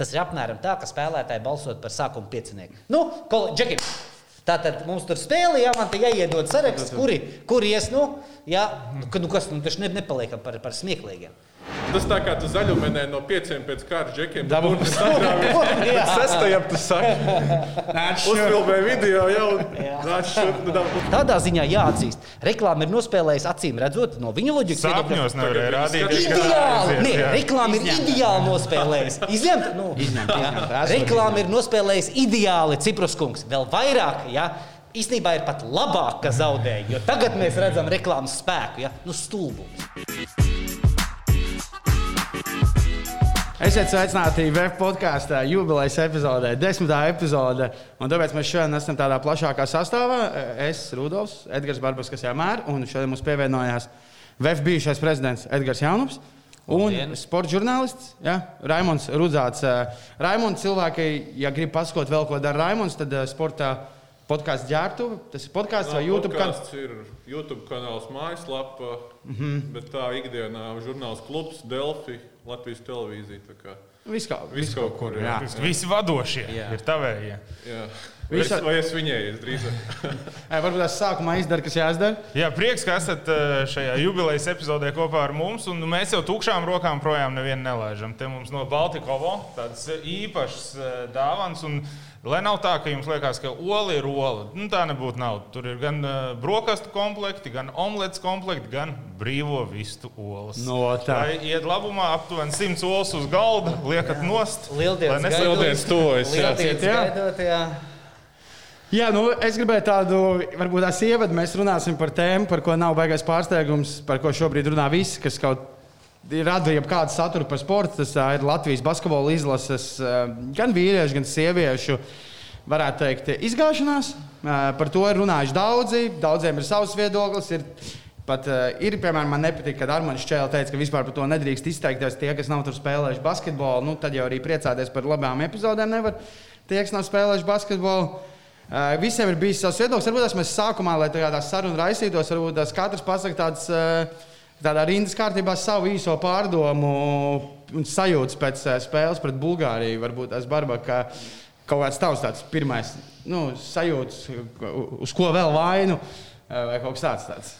Tas ir apmēram tā, ka spēlētāji balsot par sākuma piecinieku. Nu, Džeki, Tātad mums tur spēlē, jā, man te jāiedod saraksts, kuri, kuri ies, nu, jā, nu, kas, nu, taču ne, nepaliekam par, par smieklīgiem. Tas tā kā tu zaļumenē no pieciem pēc kārtas džekiem. Dabū- Sestajam tu saki. Uzfilmē video jau. Nu. Tādā ziņā jāatzīst, reklāma ir nospēlējusi acīm redzot no viņa loģikas. Sapņos nevarēja rādīt. Ideāli! Nē, reklāma ir ideāli nospēlējusi. Izņemt, nu, Izņemt, izņemt. Reklāma ir nospēlējusi ideāli Ciprus kungs. Vēl vairāk, ja īstenībā ir pat labāk, ka zaudēja. Jo tagad mēs redzam reklāmas spēku, ja nu, stulbu. Esiet sveicināti VF podkāstā, jubilejas epizodē, desmitā epizode. Un tāpēc mēs šodien esam tādā plašākā sastāvā. Es, Rudolfs, Edgars Barbas, kas jāmēr, un šodien mums pievienojās VF bijušais prezidents Edgars Jaunups. Un Labdien. sporta žurnālists ja? Raimons Rudzāts. Raimons, cilvēki, ja grib paskot vēl, ko dara Raimons, tad eh, sporta podkāsts ģērbtu. Tas ir podkāsts vai YouTube kanāls. Podcasts ir YouTube kanāls, mājaslapa, mm -hmm. bet tā ikdienā žurnāls klubs, Delfi, Latvijas televīzija. Viss kaut, Viss kaut kur, jā. Visi vadošie Jā. ir tavējie. Jā. Es, vai es viņai drīzāk? Ei, Varbūt tas sākumā izdara, kas jāizdara. Jā, prieks, ka esat šajā jubilejas epizodē kopā ar mums. un Mēs jau tukšām rokām projām nevienu nelaižam. Te mums no Baltikovo tādas īpašas un Lai nav tā, ka jums liekas, ka ola ir ola. Nu, tā nebūtu. Nav. Tur ir gan eh, brokastu komplekti, gan omletes komplekti, gan brīvo vistu olas. No tā. Lai iet labumā, aptuveni 100 olas uz galda, liekat nost. Lieldienas lai tuvojas, jā. Lieldienas Jā. gaidot, jā. Jā, nu, es gribēju tādu, varbūt tās ievadu. Mēs runāsim par tēmu, par ko nav baigais pārsteigums, par ko šobrīd runā visi, kas kaut rada jau kādu saturu par sportu. Tas ir Latvijas basketbola izlases, gan vīriešu, gan sieviešu, varētu teikt, izgāšanās. Par to ir runājuši daudzi. Daudziem ir savs viedoklis. Ir, Pat ir, piemēram, man nepatīk, kad Armāns Čēlā teica, ka vispār par to nedrīkst izteikties tie, kas nav tur spēlējuši basketbolu. Nu, tad jau arī priecāties par labām epizodēm nevar. Tie, kas nav spēlējuši basketbolu, Uh, visiem ir bijis savs viedoklis. Varbūt mēs sākumā, lai tādā sarunā raisītos, varbūt tās katrs pasakā tāds, uh, tādā rindas kārtībā savu īso pārdomu un sajūtas pēc uh, spēles pret Bulgāriju. Varbūt tas barba, ka kaut kāds tavs tāds pirmais nu, sajūtas, uz ko vēl vainu uh, vai kaut kas tāds. tāds.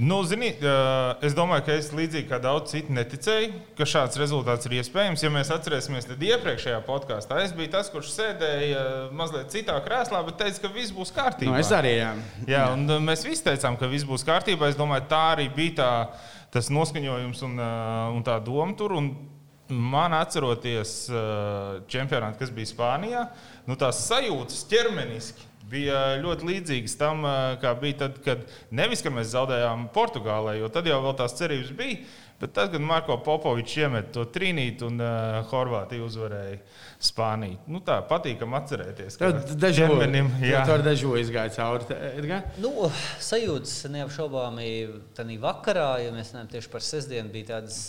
Nu, zini, ā, es domāju, ka es līdzīgi kā daudz citu neticēju, ka šāds rezultāts ir iespējams. Ja mēs atcerēsimies, tad iepriekšējā podkāstā es biju tas, kurš sēdēja ā, mazliet citā krēslā, bet teica, ka viss būs kārtībā. Nu, es arī. Jā. Jā, un ā, mēs visi teicām, ka viss būs kārtībā. Es domāju, tā arī bija tā, tas noskaņojums un, un tā doma tur. Un man atceroties čempionātu, kas bija Spānijā, nu, tās sajūtas ķermeniski. Bija ļoti līdzīgas tam, ā, kā bija tad, kad nevis ka mēs zaudējām Portugālē, jo tad jau tās cerības bija. Bet tad, kad Marko Popovičs iemet to trīnīti un uh, Horvātija uzvarēja Spāniju, nu, tā patīkam atcerēties. ka Tev dežu ķermenim, jā. Tur dežu izgāja cauri. Edgar? Nu, sajūtas neapšaubāmi tādā vakarā, ja mēs runājam tieši par sestdienu, bija tādas,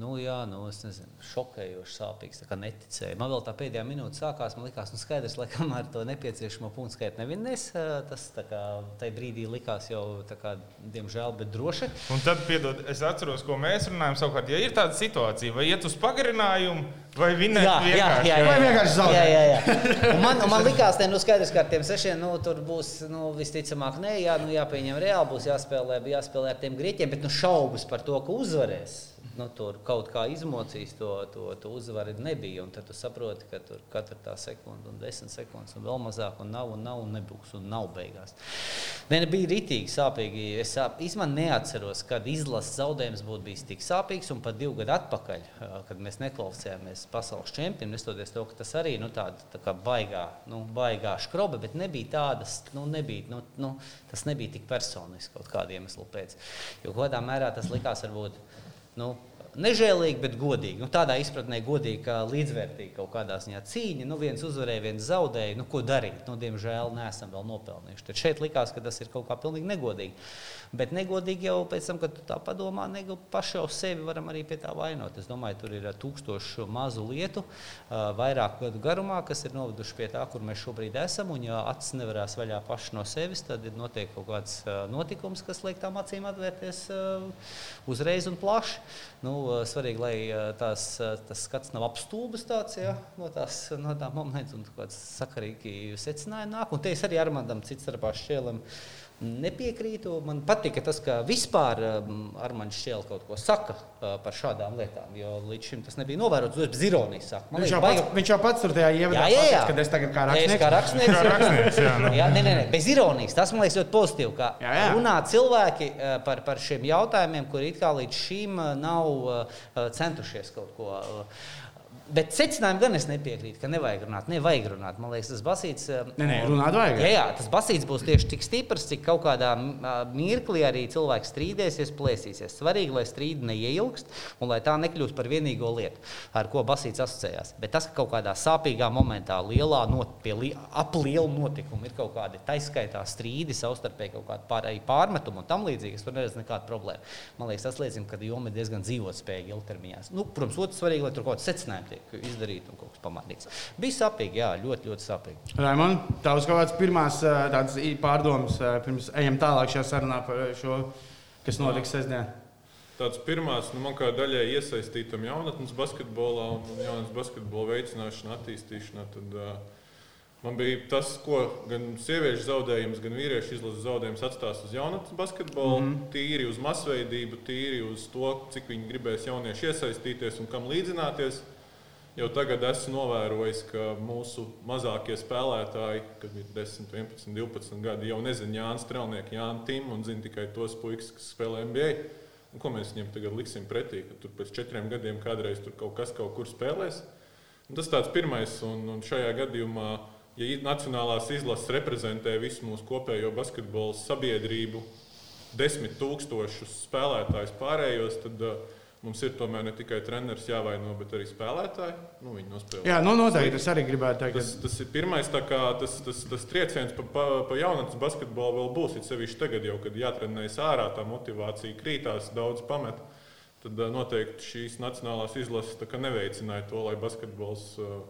nu, jā, nu, es nezinu, šokējošas, sāpīgas, tā kā neticēju. Man vēl tā pēdējā minūte sākās, man likās, nu, skaidrs, lai kamēr to nepieciešamo punktu skaitu nevinnēs, tas tā kā tajā brīdī likās jau, kā, diemžēl, bet droši. Un tad, piedod, es atceros, ko mēs runājam. Savukārt, ja ir tāda situācija, vai iet uz pagarinājumu, vai vinēt Jā, jā, vienkārši. jā, Vai jā, vienkārši zaudēt? jā, jā, jā. Un Man, un man likās, ka nu, skaidrs, ka ar tiem sešiem nu, tur būs nu, visticamāk, nē, jā, nu, jāpieņem reāli, būs jāspēlē, jāspēlē ar tiem grieķiem, bet nu, šaubas par to, ka uzvarēs. Nu, tur kaut kā izmocīs to, to, to uzvaru nebija. Tad tu saproti, ka tur katra tā sekunde, un desmit sekundes, un vēl mazāk, un nav, un nav, un nebūs, un nav beigās. Ne, bija rītīgi sāpīgi. Es sāp- īstenībā neatceros, kad izlases zaudējums būtu bijis tik sāpīgs, un pat divu gadu atpakaļ, kad mēs nekvalificējāmies pasaules čempionam, nestoties to, ka tas arī nu, tāda, tā kā baigā, nu, baigā skroba, bet nebija tādas, nu, nebija, nu, nu, tas nebija tik personiski kaut kādiem iemeslu pēc. Jo kādā mērā tas likās varbūt. Nu, Nežēlīgi, bet godīgi. Nu, tādā izpratnē, godīgi, kā līdzvērtīgi kaut kādā ziņā cīņa. Nu, viens uzvarēja, viens zaudēja. Nu, ko darīt? Nu, diemžēl neesam vēl nopelnījuši. Tad šeit likās, ka tas ir kaut kā pilnīgi negodīgi. Bet negodīgi jau pēc tam, kad tu tā padomā, negu paši jau sevi varam arī pie tā vainot. Es domāju, tur ir ā, tūkstoši mazu lietu, ā, vairāku gadu garumā, kas ir noveduši pie tā, kur mēs šobrīd esam. Un, ja acis nevarēs vaļā paši no sevis, tad ir notiek kaut kāds ā, notikums, kas liek tām acīm atvērties uzreiz un plaši. Nu, svarīgi, lai tās, tas skats nav apstulbis tāds, ja, no, tās, no tā momenta, un kāds sakarīgi secinājumi nāk. Un te es arī Armandam cits starpā šķēlam. Nepiekrītu. Man patīk tas, ka vispār um, ar mani šķiet kaut ko saka uh, par šādām lietām. Jo līdz šim tas nebija novērots. Tas bez ironijas. Saka. Man Viņš jau, liekas, pats, viņš jau pats tur tajā ievadā Jā, jā, jā. pateica, ka es tagad kā rakstnieks. kā rakstnieks, Kā rakstnieks, jā, nu. jā, nē, nē, nē, bez ironijas. Tas man liekas ļoti pozitīvi. Kā Jā, jā. runā cilvēki eh, par, par šiem jautājumiem, kuri it kā līdz šim eh, nav centušies kaut ko. Bet secinājumu gan es nepiekrītu, ka nevajag runāt. Nevajag runāt. Man liekas, tas basīts. eh, Nē, nē, runāt vajag. Jā, jā, tas basīts būs tieši tik stiprs, cik kaut kādā mirklī arī cilvēks strīdēsies, plēsīsies. Svarīgi, lai strīdi neieilgst un lai tā nekļūst par vienīgo lietu, ar ko basīts asociējās. Bet tas, ka kaut kādā sāpīgā momentā, lielā not, pie li, ap lielu notikumu ir kaut kādi taiskaitā strīdi, savstarpēji kaut kādi pār, pārmetumi un tam līdzīgi, es tur neredzu nekādu problēmu. Man liekas, tas liecina, ka joma ir diezgan dzīvotspējīga ilgtermiņā. Nu, protams, otrs svarīgi, lai tur kaut kāds secinājums tiek izdarīts un kaut kas pamanīts. Bija sāpīgi, jā, ļoti, ļoti sāpīgi. Raimond, tavs kaut kāds pirmās ī- pārdomas, pirms ejam tālāk šajā sarunā par šo, kas notiks sestdien. Tāds pirmās, nu, man kā daļai iesaistītam jaunatnes basketbolā un un jaunatnes basketbola veicināšanā, attīstīšanā, tad uh, man bija tas, ko gan sieviešu zaudējums, gan vīriešu izlases zaudējums atstās uz jaunatnes basketbolu. Mm -hmm. Tīri uz masveidību, tīri uz to, cik viņi gribēs jaunieši iesaistīties un kam līdzināties. Jau tagad esmu novērojis, ka mūsu mazākie spēlētāji, kad ir 10, 11, 12 gadi, jau nezina Jānis Strelnieks, Jānis Tims un zina tikai tos puikas, kas spēlē NBA. Un ko mēs viņiem tagad liksim pretī, ka tur pēc četriem gadiem kādreiz tur kaut kas kaut kur spēlēs? Un tas tāds pirmais, un, un šajā gadījumā, ja nacionālās izlases reprezentē visu mūsu kopējo basketbola sabiedrību, desmit tūkstošus spēlētājus pārējos, tad uh, mums ir tomēr ne tikai treneris jāvaino, bet arī spēlētāji. Nu, viņi nospēlē. Jā, nu noteikti. Es arī gribētu teikt, Tas, tas ir pirmais, kā tas, tas, tas trieciens pa, pa, pa jaunatnes basketbolu vēl būs. It sevišķi tagad, jau, kad jātrenējas ārā, tā motivācija krītās, daudz pamet. Tad ā, noteikti šīs nacionālās izlases neveicināja to, lai basketbols ā,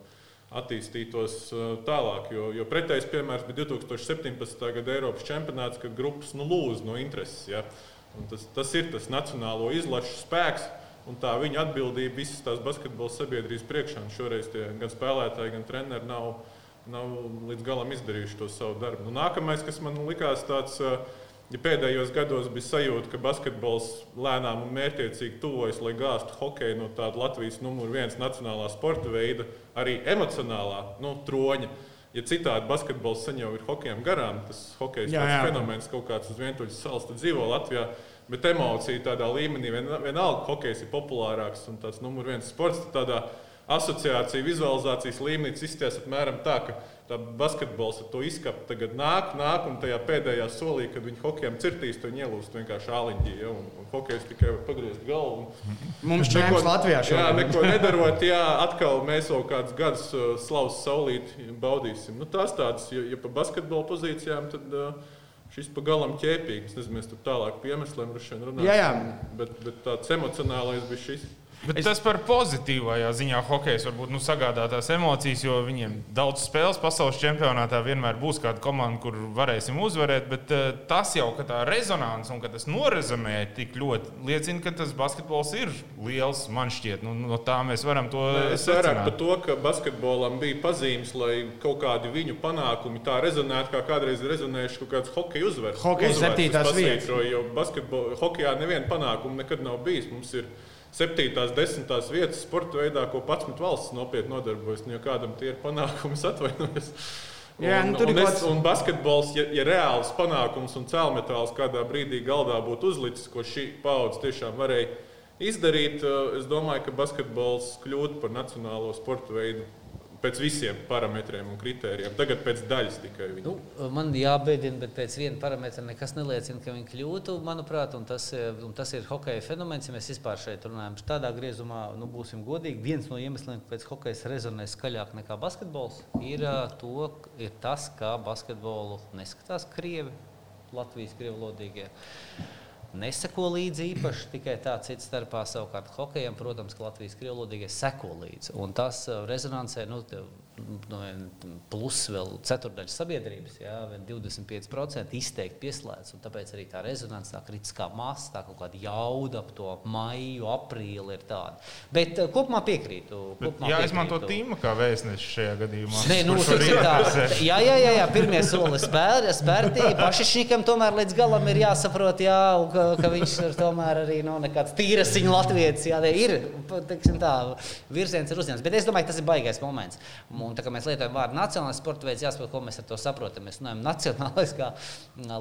attīstītos ā, tālāk. Jo, jo pretējs piemērs bija 2017. gada Eiropas čempionāts, kad grupas nu, lūdz no intereses. Ja? Un Tas, tas ir tas nacionālo izlašu spēks. Un tā viņa atbildība visas tās basketbola sabiedrības priekšā. Šoreiz gan spēlētāji, gan treneri nav, nav līdz galam izdarījuši to savu darbu. Nu, nākamais, kas man likās tāds, ā, ja pēdējos gados bija sajūta, ka basketbols lēnām un mērķiecīgi tuvojas, lai gāztu hokeju no tāda Latvijas numur viens nacionālā sporta veida, arī emocionālā nu, troņa. Ja citādi basketbols sen jau ir hokejam garām, tas hokejs Jā, jā. fenomens kaut kāds uz vientuļas salas, dzīvo Latvijā. Bet emocija tādā līmenī vien, vienalga, hokejs ir populārāks un tāds numur viens sports. tad Tādā asociācija, vizualizācijas līmenī izskatās apmēram tā, ka tā basketbols ar to izskapu tagad nāk, nāk un tajā pēdējā solī, kad viņi hokejam cirtīs, to ielūst vienkārši āliņģī. Ja, un, un hokejs tikai var pagriezt galvu. Un, mums čempions Latvijā Jā, šodien. neko nedarot, jā, atkal mēs vēl kādus gadus uh, slavas saulīti baudīsim. Nu, tās tādas, ja, ja pa basketbola pozīcijām, tad uh, šis pa galam ķēpīgs. Es nezinu, mēs tur tālāk pie iemesliem droši vien runāsim. Jā, jā. Bet, bet tāds emocionālais bija šis. Bet es... tas par pozitīvajā ziņā hokejs varbūt nu, sagādā tās emocijas, jo viņiem daudz spēles pasaules čempionātā vienmēr būs kāda komanda, kur varēsim uzvarēt. Bet uh, tas jau, ka tā rezonance un ka tas norezonē tik ļoti, liecina, ka tas basketbols ir liels. Man šķiet, nu, no tā mēs varam to Es vairāk par to, ka basketbolam bija pazīmes, lai kaut kādi viņu panākumi tā rezonētu, kā kādreiz rezonējuši kaut kāds hokeja uzvaras. Hokeja septītās vietas. Jo basketbolā, hokejā neviena panākuma nekad nav bijis. Mums ir septītās, desmitās vietas sporta veidā, ko 11 valsts nopietni nodarbojas. Nu, ja kādam tie ir panākumi, atvainojos. Jā, nu, tur ir un, es, un basketbols, ja, ja reāls panākums un cēlmetāls kādā brīdī galdā būtu uzlicis, ko šī paudze tiešām varēja izdarīt, eh, es domāju, ka basketbols kļūtu par nacionālo sporta veidu pēc visiem parametriem un kritērijiem. Tagad pēc daļas tikai viņa. Nu, man jābēdina, bet pēc viena parametra nekas neliecina, ka viņi kļūtu, manuprāt, un tas, eh, un tas ir hokeja fenomens. Ja mēs vispār šeit runājam tādā griezumā, nu, būsim godīgi, viens no iemesliem, kāpēc hokejs rezonē skaļāk nekā basketbols, ir, ā, to, ir tas, kā basketbolu neskatās krievi, Latvijas krievlodīgie. Neseko līdzi īpaši tikai tā, cits starpā savukārt hokejam, protams, ka Latvijas krievlodīgie seko līdzi. Un tas ā, rezonansē, nu, plus vēl ceturdaļa sabiedrības, jā, 25% izteikti pieslēdz. Tāpēc arī tā rezonance, tā kritiskā masa, tā kaut kāda jauda ap to maiju, aprīli ir tāda. Bet uh, kopumā piekrītu. Kopumā jā, izmanto tīma kā vēstneši šajā gadījumā. Nē, nu, tā, jā, jā, jā, jā, pirmie soli spēr, spērtī. Pašišķīkam tomēr līdz galam ir jāsaprot, jā, ka, ka viņš ir tomēr arī nu, nekāds tīrasiņu latvietis. Jā, ir, teiksim tā, virziens ir uzņemts. Bet es domāju, tas ir baigais moments. Un, tā kā mēs lietojam vārdu nacionālais sporta veids, jāsaprot, ko mēs ar to saprotam. Mēs runājam nacionālais kā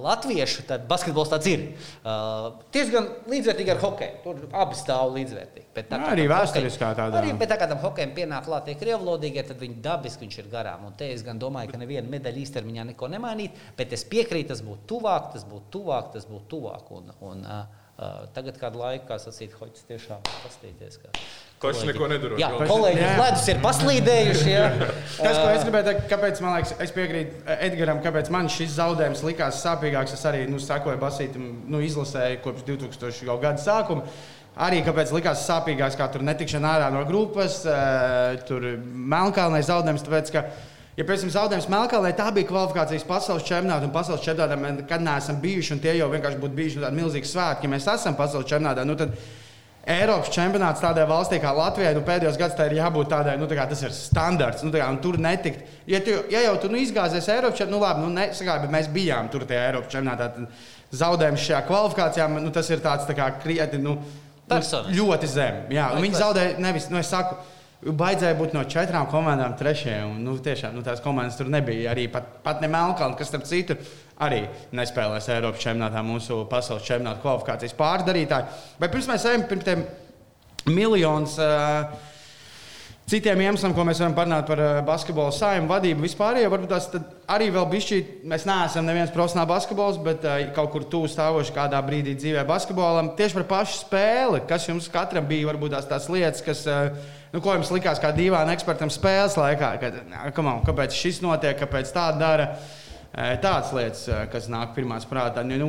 latviešu, tad basketbols tāds ir. Uh, tieši gan līdzvērtīgi ar hokeju. Tur abi stāv līdzvērtīgi. Bet tā, arī vēsturiskā tādā. Arī, bet tā kā tam hokejam pienāk klāt tie krievlodīgie, tad viņi dabiski viņš ir garām. Un te es gan domāju, ka neviena medaļa īstermiņā neko nemainīt, bet es piekrītu, tas būtu tuvāk, tas būtu tuvāk, tas būtu tuvāk. Un, un, uh, Uh, tagad kādu laiku, kā sacīt, hoģis tiešām pastīties. Košs neko nedarot. Jā, kolēģi jā. ledus ir paslīdējuši. Tas, ko es gribēju teikt, kāpēc man liekas, es piekrītu Edgaram, kāpēc man šis zaudējums likās sāpīgāks. Es arī nu, sakoju Basītam, nu, izlasēju kopš 2000. gada sākuma. Arī kāpēc likās sāpīgāks, kā tur netikšana ārā no grupas, tur Melnkalnē zaudējums. Tāpēc, ka, Ja, piemēram, zaudējums Melnkalnē, tā bija kvalifikācijas pasaules čempionāta, un pasaules čempionātā mēs nekad neesam bijuši, un tie jau vienkārši būtu bijuši tādi milzīgi svētki, ja mēs esam pasaules čempionātā. Nu, tad Eiropas čempionāts tādai valstī kā Latvijai, nu, pēdējos gados tā ir jābūt tādai, nu, tā kā tas ir standarts, nu, kā, tur netikt. Ja, tu, ja jau tu nu, izgāzies Eiropas čempionātā, nu, labi, nu, nesakā, bet mēs bijām tur tajā Eiropas čempionātā, tad zaudējums šajā kvalifikācijā, nu, tas ir tāds tā kā krietni, nu, nu, ļoti zem. Jā, viņi zaudēja nevis, nu, es saku, Baidzēja būt no četrām komandām trešajā. Un, nu, tiešām nu, tās komandas tur nebija. Arī pat, pat ne Melnkalna, kas starp citu arī nespēlēs Eiropas čempionātā, mūsu pasaules čempionāta kvalifikācijas pārdarītāji. Bet pirms mēs ejam pirms tiem miljonus. Uh, Citiem iemesliem, ko mēs varam parunāt par uh, basketbola saimnu vadību, vispār jau varbūt tās arī vēl bišķi. Mēs neesam neviens profesionāls basketbols, bet uh, kaut kur tuvu stāvoši kādā brīdī dzīvē basketbolam. Tieši par pašu spēli, kas jums katram bija varbūt tās, tās lietas, kas. Uh, Nu, ko jums likās kā divām ekspertam spēles laikā? Kad, on, kāpēc šis notiek, kāpēc tā dara? Tādas lietas, kas nāk pirmās prātā. Nu,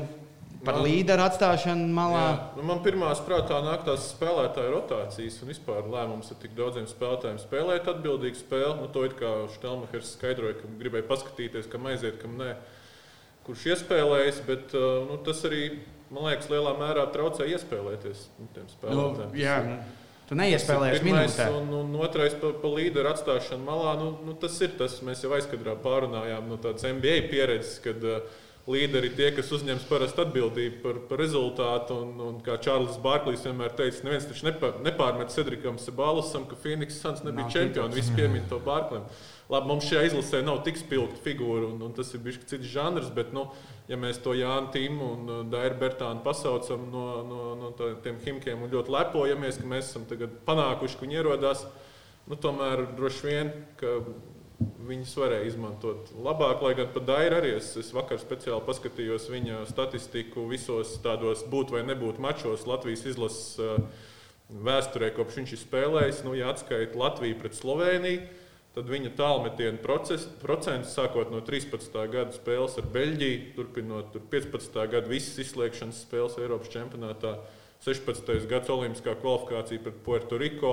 par man, līderu atstāšanu malā. Nu man pirmā prātā nāk tās spēlētāju rotācijas un vispār lēmums ar tik daudziem spēlētājiem spēlēt atbildīgu spēli. Nu, to it kā Štelmachers skaidroja, ka gribēja paskatīties, kam aiziet, kam nē. Kurš iespēlējas, bet nu, tas arī, man liekas, lielā mērā traucē iespēlēties nu, tiem spēlētājiem. Nu, jā, Tu neiespēlējies minūtē. Un, un otrais par pa līderu atstāšanu malā. Nu, nu, tas ir tas, mēs jau aizkadrā pārunājām no tādas NBA pieredzes, kad uh, līderi tie, kas uzņems parasti atbildību par, par rezultātu. Un, un kā Čārlis Bārklīs vienmēr teica, neviens taču nepār, nepārmet Cedrikam Sebālusam, ka Phoenix Suns nebija čempioni. Visi piemin to Bārkliem. Labi, mums šajā izlasē nav tik spilgta figūra, un, un tas ir bijis cits žanrs. Bet, nu, ja mēs to Jānu Timu un Dairu Bertānu pasaucam no, no, no tiem himkiem un ļoti lepojamies, ka mēs esam panākuši, ka viņi ierodās, nu, tomēr droši vien, ka viņus varēja izmantot labāk. Lai gan par Dairu arī es, es vakar speciāli paskatījos viņa statistiku visos tādos būt vai nebūt mačos Latvijas izlases uh, vēsturē, kopš viņš ir spēlējis. Nu, ja atskaita Latviju pret Sloveniju Tad viņa tālmetienu procents, sākot no 13. gada spēles ar Beļģiju, turpinot 15. gada visas izslēgšanas spēles Eiropas čempionātā, 16. gads Olimpiskā kvalifikācija pret Puerto Riko,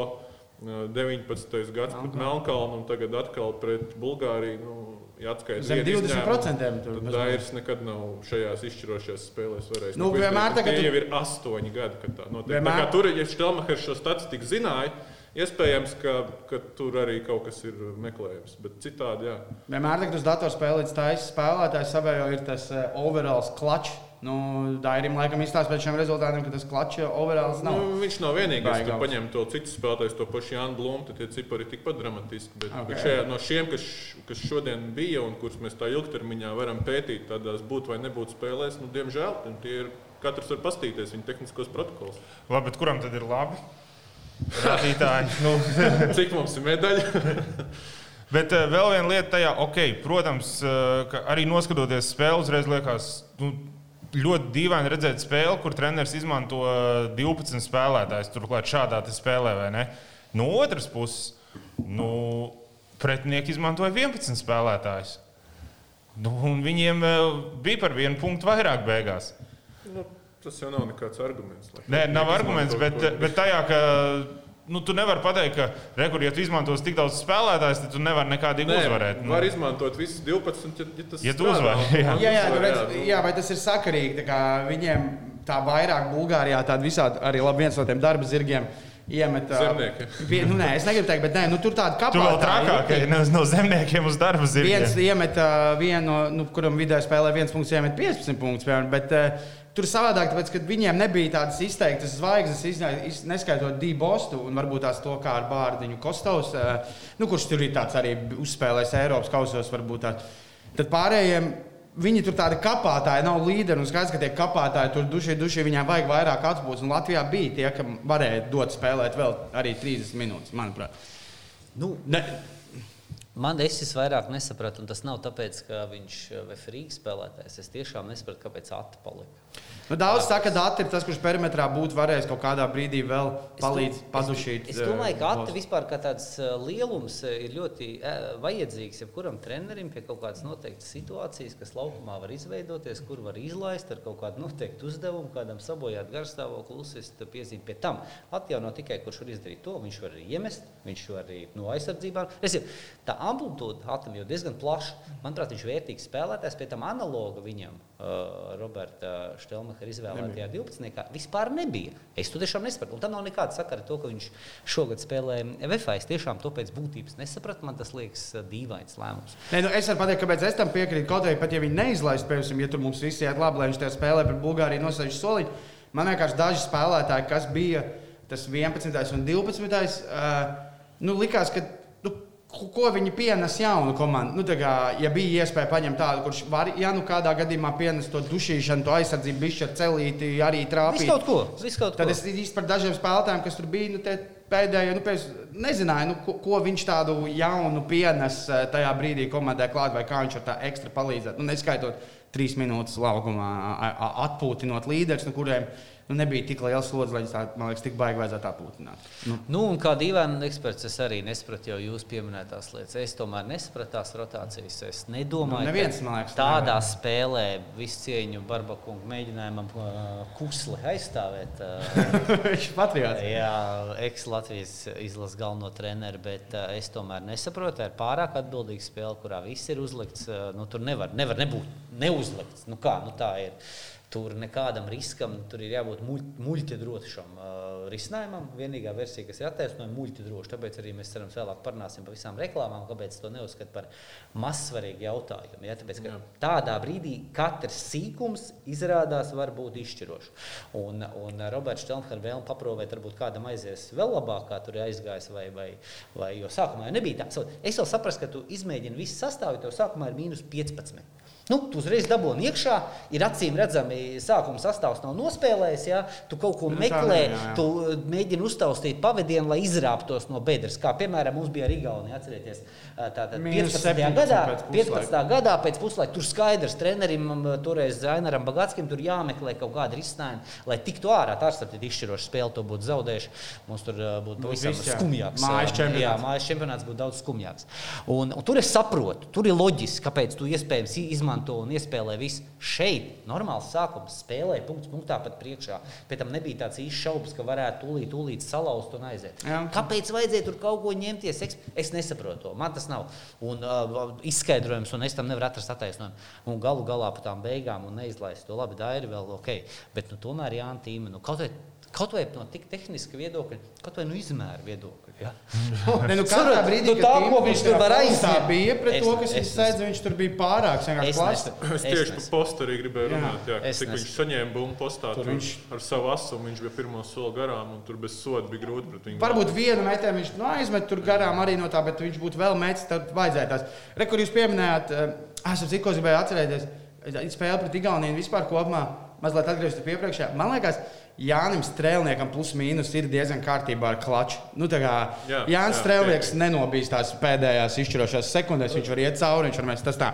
19. gads pret Melnkalnu un tagad atkal pret Bulgāriju. Nu, ja zem 20%. Tad Dairis nekad nav šajās izšķirošajās spēlēs varējis. Nu, vienmēr tā, tie jau ir astoņi gadi, kad tā notiek. Vienmēr... Tā kā tur, ja Štelmachers šo statistiku zināja, Iespējams, ka, ka tur arī kaut kas ir meklējams, bet citādi. Jā. Vienmēr, kad uz datorspēlē taisa spēlētājs, savējo ir tas overalls clutch. Nu, Dairim laikam izstāsta pēc šiem rezultātiem, ka tas klačs overalls nav. Nu, viņš nav vienīgais, kas paņem to citu spēlētāju, to pašu Jānu Blūmu, tad tie cipari ir tikpat dramatiski. Bet, okay. bet šajā, no šiem, kas, kas šodien bija un kurus mēs tā ilgtermiņā varam pētīt, tādās būt vai nebūt spēlēs, nu, diemžēl tie ir. Katrs var paskatīties viņa tehniskos protokolus. Labi, bet kuram tad ir labi? Radītāji. nu. Cik mums ir medaļa? Bet uh, vēl viena lieta tajā, ok, protams, uh, arī noskatoties spēli, uzreiz liekas, nu, ļoti dīvaini redzēt spēli, kur treneris izmanto 12 spēlētājus. Turklāt šādā spēlē, vai ne? No otras puses, nu, pretinieki izmantoja 11 spēlētājus. Nu, viņiem bija par vienu punktu vairāk beigās. Nu, Tas jau nav nekāds arguments. Nē, nav arguments, bet, bet tajā, ka nu, tu nevari pateikt, ka, rekur, ja tu izmantos tik daudz spēlētājus, tad tu nevari nekādīgi Nē, uzvarēt. Nu. Var izmantot visus 12, ja, ja tas ja tu uzvari. Jā. Jā, jā, nu, redz, jā, vai tas ir sakarīgi? Viņiem tā vairāk Bulgārijā tāda visādi arī labi viens no tiem darba zirgiem. Iemet, Zemnieki. Vie, nu, nē, es negribu teikt, bet nē, nu, tur tāda kapā. Tur vēl trakāk, ka no, no zemniekiem uz darba zirgiem. Viens iemet uh, vienu, nu, kuram vidē spēlē viens punkts, iemet 15 punktus. Bet, uh, Tur savādāk, tāpēc, ka viņiem nebija tādas izteiktas zvaigznes, neskaitot Dībostu un varbūt tās to kā ar Bārdiņu Kostovs, nu, kurš tur ir tāds arī uzspēlējis Eiropas kausos. Tāds. Tad pārējiem viņi tur tādi kapātāji, nav līderi. Un skaidrs, ka tie kapātāji tur duši, duši viņiem vajag vairāk atpūtas. Un Latvijā bija tie, kam varēja dot spēlēt vēl arī 30 minūtes, manuprāt. Nu, ne, Man es vairāk nesapratu, un tas nav tāpēc, ka viņš ir frīks spēlētājs. Es tiešām nesapratu, kāpēc Ata palika. Nu, daudz saka, ka Dārts ir tas, kurš perimetrā būtu varējis kaut kādā brīdī vēl palīdzēt, pazušīt. Es, es domāju, ka Ata vispār kā tāds lielums ir ļoti vajadzīgs jebkuram trenerim pie kaut kādas noteiktas situācijas, kas laukumā var izveidoties, kur var izlaist ar kaut kādu noteiktu uzdevumu, kādam sabojāt garstāvokli, uzsist piezīmi pie tam. Atjauno tikai, kurš var izdarīt to, viņš var arī iemest, viņš var arī no aizsardzībām. Es, tā amplitūda Atam jau diezgan plaša. Manuprāt, viņš ir vērtīgs spēlētājs, pie tam analoga viņam, uh, Roberta Štelma Šumacher izvēlētajā 12. vispār nebija. Es to tiešām nesapratu. Un tam nav nekāda sakara ar to, ka viņš šogad spēlē VFA. Es tiešām to pēc būtības nesapratu. Man tas liekas uh, dīvains lēmums. Nē, nu es varu pateikt, kāpēc es tam piekrītu. Kaut arī pat ja viņi neizlaiž, piemēram, ja tur mums visi iet labi, lai viņš tajā spēlē pret Bulgāriju nosēž solīt, man vienkārši daži spēlētāji, kas bija tas 11. un 12. Uh, nu, likās, ka ko viņi pienes jaunu komandu. Nu, kā, ja bija iespēja paņemt tādu, kurš var, ja nu kādā gadījumā pienes to dušīšanu, to aizsardzību, bišķi ar celīti, arī trāpīt. Viss kaut ko. Viss kaut Tad ko. es īstenībā par dažiem spēlētājiem, kas tur bija, nu, pēdējie, nu, pēc, nezināju, nu, ko, ko viņš tādu jaunu pienes eh, tajā brīdī komandai klāt, vai kā viņš ar tā ekstra palīdzētu. Nu, neskaitot trīs minūtes laukumā, atpūtinot līderus, no kuriem nu, nebija tik liels slodzi, lai tā, man liekas, tik baigi vajadzētu apūtināt. Nu. Nu, un kā dīvaini eksperts, es arī nesapratu jau jūs pieminētās lietas. Es tomēr nesapratu tās rotācijas. Es nedomāju, nu, neviens, ka liekas, tādā nevar. spēlē visu cieņu Barbakungu mēģinājumam uh, kusli aizstāvēt. Uh, Viņš patriots. Jā, eks-Latvijas izlases galveno treneru, bet uh, es tomēr nesaprotu, tā ir pārāk atbildīga spēle, kurā viss ir uzlikts. Uh, nu, tur nevar, nevar nebūt neuzlikts. Nu, kā, nu, tā ir. Tur nekādam riskam, tur ir jābūt muļķa drošam uh, risinājumam. Vienīgā versija, kas ir attaisnojama, ir muļķa droša. Tāpēc arī mēs ceram, vēlāk parunāsim par visām reklāmām, kāpēc to neuzskata par mazsvarīgu jautājumu. Ja? Tāpēc, tādā brīdī katrs sīkums izrādās var būt izšķirošs. Un, un Roberts Čelnhārs vēlme paprovēt, varbūt kādam aizies vēl labāk, kā tur ir aizgājis, vai, vai, vai jo sākumā jau nebija tā. Es vēl saprotu, ka tu izmēģini visu sastāvu, jo sākumā ir mīnus 15. Nu, tu uzreiz dabūji iekšā, ir acīm redzami, sākuma sastāvs nav nospēlējis. Ja? Tu kaut ko nu, meklē, jā, jā. tu uh, mēģini uztaustīt pavadienu, lai izrāptos no bedres. Kā piemēram, mums bija Rigaunija, atcerieties, uh, tātad 15. gadā, 15. gadā pēc puslaika tur skaidrs trenerim, um, toreiz Zainaram Bagatskam, tur jāmeklē kaut kāda risinājuma, lai tiktu ārā. Tā ir izšķiroša spēle, to būtu zaudējuši. Mums tur uh, būtu pavisam skumjāks. Mājas čempionāts. Jā, mājas čempionāts būtu daudz skumjāks. Un, un tur es saprotu, tur ir loģiski, kāpēc tu iespējams izmanto izmanto un iespēlē visu. Šeit normāls sākums spēlē, punkts punktā pat priekšā. Pēc tam nebija tāds īsts šaubas, ka varētu tūlīt, tūlīt salauzt un aiziet. Jā. Kāpēc vajadzēja tur kaut ko ņemties? Es nesaprotu to. Man tas nav un, uh, izskaidrojums, un es tam nevaru atrast attaisnojumu. Un galu galā par tām beigām un neizlaist to labi, tā ir vēl ok. Bet nu, tomēr Jānis Tīma, nu, kaut vai Kaut vai no tik tehniska viedokļa, kaut vai no izmēra viedokļa. Ja? ne, nu, Katrā brīdī, nu, tā, ko viņš tur var aiziet, bija pret es, to, kas viņš sēdz, viņš tur bija pārāk vienkārši Es tieši par postu arī gribēju runāt, jā, cik viņš saņēma bumbu postā tur viņš... ar savu asumu, viņš bija pirmo soli garām, un tur bez soda bija grūti pret viņu. Varbūt vienu metienu viņš nu, aizmet tur garām arī no tā, bet viņš būtu vēl metis, tad vajadzēja tās. Re, kur jūs pieminējāt, eh, es ap cik ko gribēju atcerēties, spēle pret Igauniju vispār kopumā, mazliet atgriezties pie iepriekšējā. Man liekas, Jānis Strēlniekam plus mīnus ir diezgan kārtībā ar klaču. Nu, jā, Jānis Strēlnieks nenobijās tās pēdējās izšķirošās sekundēs. Viņš var iet cauri, viņš var mest tas tā.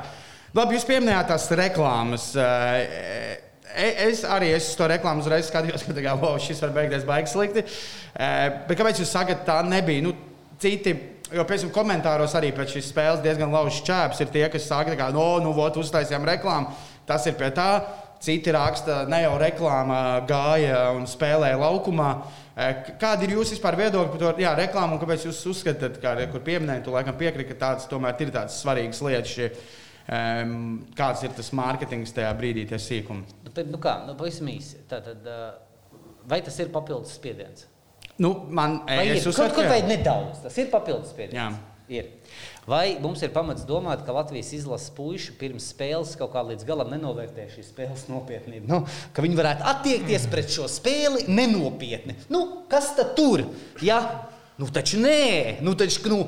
Labi, jūs pieminējāt tās reklāmas. Eh, e, es arī es to reklāmu uzreiz skatījos, ka kā, wow, šis var beigties baigi slikti. Eh, bet kāpēc jūs sakat, tā nebija? Nu, citi Jo, piemēram, komentāros arī pēc šīs spēles diezgan laužs čēps ir tie, kas saka, ka, no, nu, vot, uztaisījām reklāmu, tas ir pie tā. Citi raksta, ne jau reklāmā gāja un spēlēja laukumā. Eh, Kāda ir jūsu viedokļa par to jā, reklāmu un kāpēc jūs uzskatāt, ka, kur pieminējāt, laikam piekrīt, ka tādas tomēr ir tādas svarīgas lietas? Šie, um, kāds ir tas mārketings tajā brīdī, tie sīkumi? Nu, nu kā, nu, pavisam īsi. Tātad, vai tas ir papildus spiediens? Nu, man, Vai es kaut uzskatu, ka vai jā. nedaudz? Tas ir papildus spiediens. Jā. Ir. Vai mums ir pamats domāt, ka Latvijas izlases puiši pirms spēles kaut kā līdz galam nenovērtē šīs spēles nopietnību? Nu, ka viņi varētu attiekties pret šo spēli nenopietni. Nu, kas tad tur? Ja? Nu, taču nē, nu, taču, nu,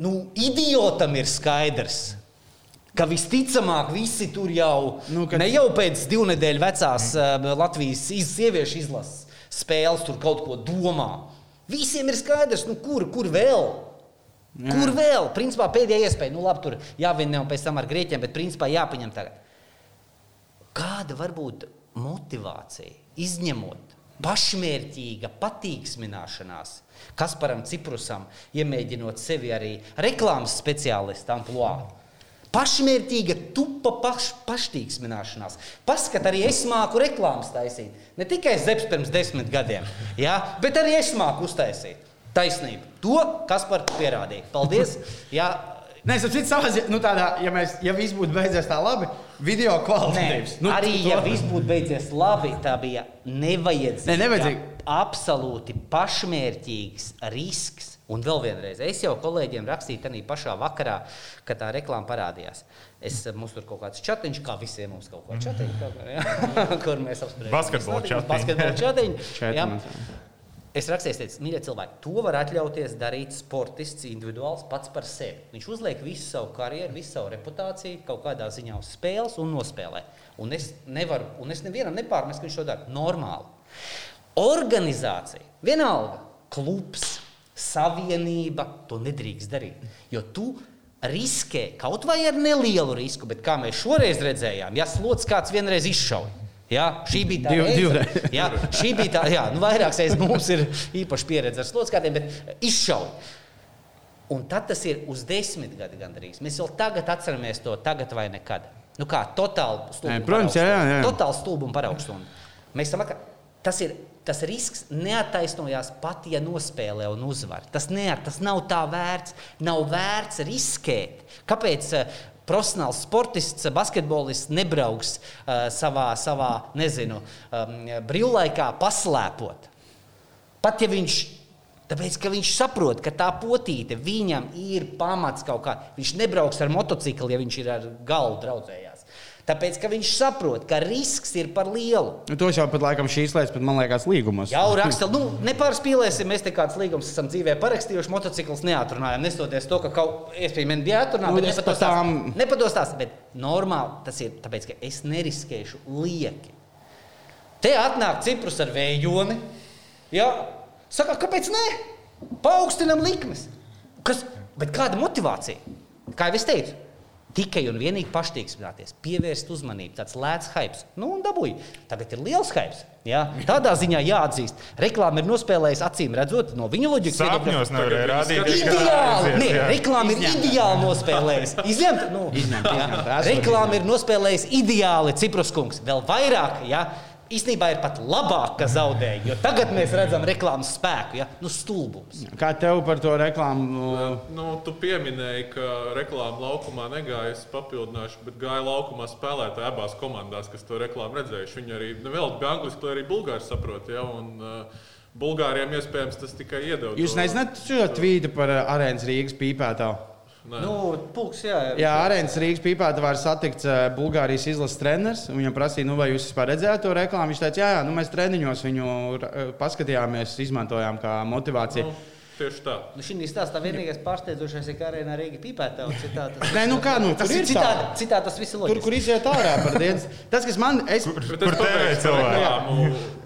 nu, idiotam ir skaidrs. Ka visticamāk, visi tur jau, Nu, kad- ne jau pēc divu nedēļu vecās uh, Latvijas iz, sieviešu izlases spēles tur kaut ko domā. Visiem ir skaidrs, nu, kur, kur vēl. Jā. Kur vēl? Principā pēdējā iespēja, nu labi, tur jāvinnē un pēc tam ar grieķiem, bet principā jāpaņem tagad. Kāda var būt motivācija, izņemot pašmērķīga patīksmināšanās, Kasparam Ciprusam, iemēģinot sevi arī reklāmas speciālistu amplitūdā? Pašmērķīga, tupa paš, paštīksmināšanās. Paskat, arī es māku reklāmas taisīt. Ne tikai Zepsi pirms desmit gadiem, jā, bet arī es māku uztaisīt. Taisnība. To Kaspars pierādīja. Paldies! Jā, Nē, es saprotu, savā ziņā, nu, tādā, ja, mēs, ja viss būtu beidzies tā labi, video kvalitātes. nu, arī ja viss būtu beidzies labi, tā bija nevajadzīga. Nē, nevajadzīga. Absolūti pašmērķīgs risks. Un vēl vienreiz, es jau kolēģiem rakstīju tajā pašā vakarā, kad tā reklāma parādījās. Es, mums tur kaut kāds chatiņš, kā visiem mums kaut kāds chatiņš, kā, jā, kur mēs apspriežam. Basketbola chatiņi. Es rakstīju, teicu, mīļie cilvēki, to var atļauties darīt sportists individuāls pats par sevi. Viņš uzliek visu savu karjeru, visu savu reputāciju kaut kādā ziņā uz spēles un nospēlē. Un es nevaru, un es nevienam nepārmestu, ka viņš to dara normāli. Organizācija, vienalga, klubs, savienība to nedrīkst darīt. Jo tu riskē kaut vai ar nelielu risku, bet kā mēs šoreiz redzējām, ja slots kāds vienreiz izšauja. Jā, šī bija tā Div- reize. Jā, šī bija tā, jā, nu, vairākas reizes mums ir īpaši pieredze ar slodzīm, bet izšauja. Un tad tas ir uz desmit gadu gandrīz. Mēs vēl tagad atceramies to, tagad vai nekad. Nu kā, totāli. Nē, protams, jā, jā, jā. Totāli stulbi un paraugstunda. Mēs tam sakām, tas ir. Tas risks neataisnojās pat, ja nospēlē un uzvar. Tas, neat, tas nav tā vērts. Nav vērts riskēt. Kāpēc uh, profesionāls sportists, basketbolists nebrauks uh, savā, savā nezinu, um, brīvlaikā paslēpot? Pat ja viņš, tāpēc, ka viņš saprot, ka tā potīte viņam ir pamats kaut kā, viņš nebrauks ar motociklu, ja viņš ir ar galvu draudzējās. Tāpēc, ka viņš saprot, ka risks ir par lielu. Nu, tos jau pat laikam šīs lietas, pat man liekas, līgumos. Jau raksta, nu, nepārspīlēsim, mēs te kāds līgums esam dzīvē parakstījuši, motociklus neatrunājam, nestoties to, ka kaut iespējams bija jāatrunā, Nu, bet nepados tām-. Nepados tās, bet normāli tas ir, tāpēc, ka es neriskēšu lieki. Te atnāk ciprus ar vējoni. Jā, saka, kāpēc ne? Paaugstinam likmes. Kas, bet kāda motivācija? Kā jau es teicu, tikai un vienīgi paštīksmināties, pievērst uzmanību, tāds lēts hype. Nu, un dabūj. Tagad ir liels hype. Jā, tādā ziņā jāatzīst. Reklāma ir nospēlējusi acīm redzot no viņa loģikas. Sapņos nevarēja rādīt. Ideāli! Nē, jā. reklāma ir ideāli nospēlējusi. Izņemt, nu, Izņemt, jā. izņemt. Reklāma ir nospēlējusi ideāli Ciprus kungs. Vēl vairāk, ja īstenībā ir pat labāk, ka zaudēja. Jo tagad mēs redzam reklāmas spēku, ja nu, stulbums. Kā tev par to reklāmu? Nu, tu pieminēji, ka reklāma laukumā negāja, es papildināšu, bet gāja laukumā spēlētāji abās komandās, kas to reklāmu redzējuši. Viņi arī nevēl bija angliski, lai arī bulgāri saprot. Ja, un, uh, Bulgāriem iespējams tas tikai iedod. Jūs nezināt šo tvītu par uh, arēnas Rīgas pīpētāju? Nē. Nu, pulks, jā, Jā, arēnas Rīgas pīpētājā var satikt uh, Bulgārijas izlases treneris. un Viņam prasīja, nu, vai jūs vispār redzējāt to reklāmu. Viņš teica, jā, jā nu, mēs treniņos viņu uh, paskatījāmies, izmantojām kā motivāciju. Nu, tieši tā. Nu, šī stāstā vienīgais pārsteidzošais ir, ka arēnā Rīga pīpēta. Nē, nu kā, nu, tas tur ir ir citādi, tā. citādi tas viss ir Tur, loģiski. kur iziet ārā par dienas. Tas, kas man. Es, Kur es tērē pabeigšu par cilvēki?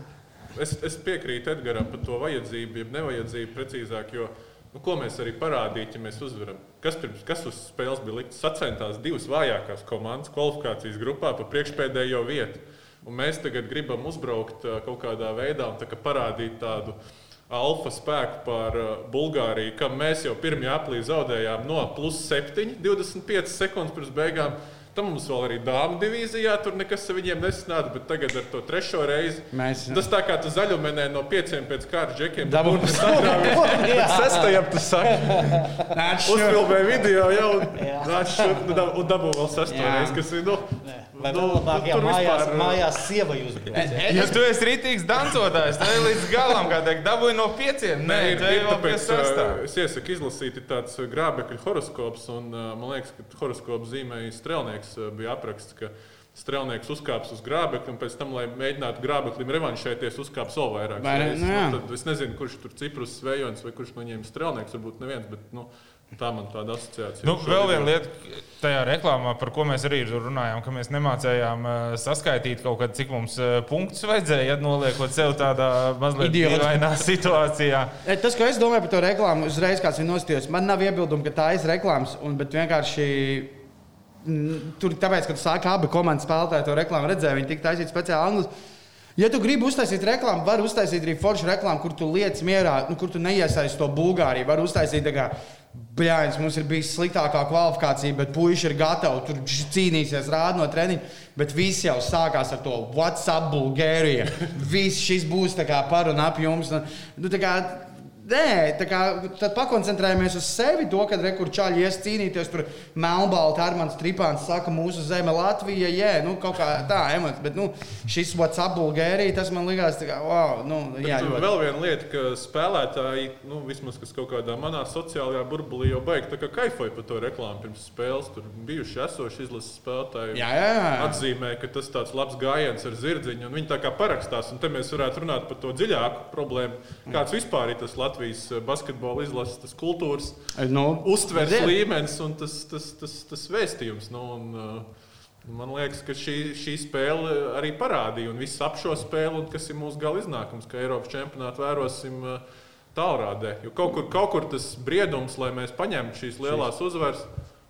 Es, es piekrītu Edgars par to vajadzību, jeb nevajadzību precīzāk. Jo, nu, ko mēs arī parādījām, ja mēs uzvaram? Kas, pirms, kas uz spēles bija likts? Sacentās divas vājākās komandas kvalifikācijas grupā pa priekšpēdējo vietu. Un mēs tagad gribam uzbraukt ā, kaut kādā veidā un tā kā parādīt tādu alfa spēku par ā, Bulgāriju, kam mēs jau pirmajā aplī zaudējām no plus 7, 25 sekundes pirms beigām. Tam mums vēl arī dāmas divīzijā tur nekas ar viņiem nesanāca, bet tagad ar to trešo reizi. Mēs- Tas tā kā tu zaļumenē no pieciem pēc kārtas džekiem. Dabū- Bet sestajam tu saki, uzfilmē video jau. Šurp, nu, un dabū vēl sesto reizi, kas ir, nu, Vai nu, labāk, nu, ja mājās, vispār, mājās sieva uzbrūk? Ja tu esi rītīgs dancotājs, tad līdz galam, kā teikt, dabūji no pieciem. Nē, ir, ej ir pie tāpēc, es iesaku izlasīt ir tāds grābekļu horoskops, un man liekas, ka horoskops zīmēja strēlnieks, uh, bija apraksts, ka strēlnieks uzkāps uz grābekļa, un pēc tam, lai mēģinātu grābeklim revanšēties, uzkāps vēl vairāk. Vai. Nu. Nu, es nezinu, kurš tur ciprus svejons vai kurš no viņiem strēlnieks, varbūt neviens, bet nu, tā man tāda asociācija. Nu, vēl viena lieta, tajā reklāmā, par ko mēs arī runājām, ka mēs nemācījām uh, saskaitīt kaut kad, cik mums uh, punktus vajadzēja, ja noliekot sev tādā mazliet dīvainā situācijā. E, Tas, ko es domāju par to reklāmu, uzreiz kāds ir nostājis. Man nav iebildumu, ka tā ir reklāmas, un, bet vienkārši tur, tāpēc, ka tu sāki abi komandas spēlētāji to reklāmu redzēja, viņi tika taisīti speciāli angļu. Ja tu gribi uztaisīt reklāmu, var uztaisīt arī foršu reklāmu, kur tu lietas mierā, nu, kur tu neiesaisti to Bulgāriju. Var uztaisīt, tā kā, Bļāņas, mums ir bijusi sliktākā kvalifikācija, bet puiši ir gatavi tur cīnīties, rāda no treniņa. Bet viss jau sākās ar to WhatsApp, Bulgārija. Viss šis būs tā kā par un ap jums. Nu, tā kā, Nē, tā kā, tad pakoncentrējamies uz sevi. To, kad rekur čaļi ies cīnīties, tur melnbalti ar mani stripāns saka, mūsu zeme Latvija, jē, nu kaut kā tā emocijas. Bet nu, šis WhatsApp Bulgārija, tas man likās, kā, wow, nu, jā, Bet ļoti. vēl viena lieta, ka spēlētāji, nu, vismaz kas kaut kādā manā sociālajā burbulī jau beigta, tā kā kaifoja par to reklāmu pirms spēles. Tur bijuši esoši izlases spēlētāji. Jā, jā. Atzīmē, ka tas tāds labs gājiens ar zirdziņu, un viņi tā kā parakstās. Un te mēs varētu runāt par to dziļāku problēmu. Kāds vispār ir tas Latvijas basketbola izlases, tas kultūras Nu, uztveres līmenis un tas, tas, tas, tas vēstījums. Nu, un, uh, Man liekas, ka šī, šī spēle arī parādīja, un viss ap šo spēli, un kas ir mūsu gala iznākums, ka Eiropas čempionātu vērosim uh, tālrādē. Jo kaut kur, kaut kur tas briedums, lai mēs paņemtu šīs lielās uzvaras,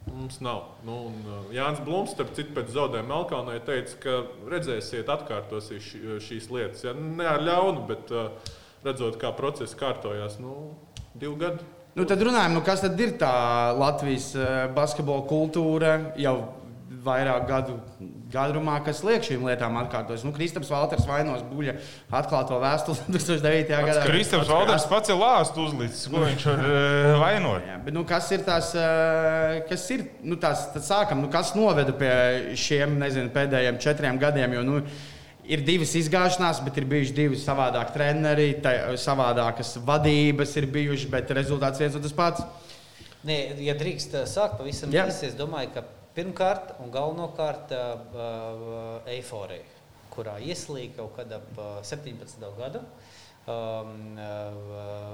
mums nav. Nu, un, Jānis Blūms, starp citu, pēc zaudējuma Melkalnē teica, ka redzēsiet, atkārtosies šī, šīs lietas. Ja? Ne ar ļaunu, bet uh, redzot, kā process kārtojās. Nu, divu gadu. Nu, tad runājam, nu, kas tad ir tā Latvijas eh, basketbola kultūra jau vairāk gadu gadrumā, kas liek šīm lietām atkārtoties. Nu, Kristaps Valters vainos buļļa atklāto vēstuli 2009. gadā. Kristaps Valders pats ir lāstu uzlicis, ko viņš var uh, vainot. Jā, bet, nu, kas ir tās, eh, kas ir, nu, tās, tad sākam, nu, kas noveda pie šiem, nezinu, pēdējiem četriem gadiem, jo, nu, ir divas izgāšanās, bet ir bijuši divi savādāki treneri, savādākas vadības ir bijušas, bet rezultāts viens un tas pats. Nē, ja drīkst uh, sākt pavisam īsi, es domāju, ka pirmkārt un galvenokārt uh, eiforija, kurā ieslīga kaut kad ap uh, 17. gadu. Um,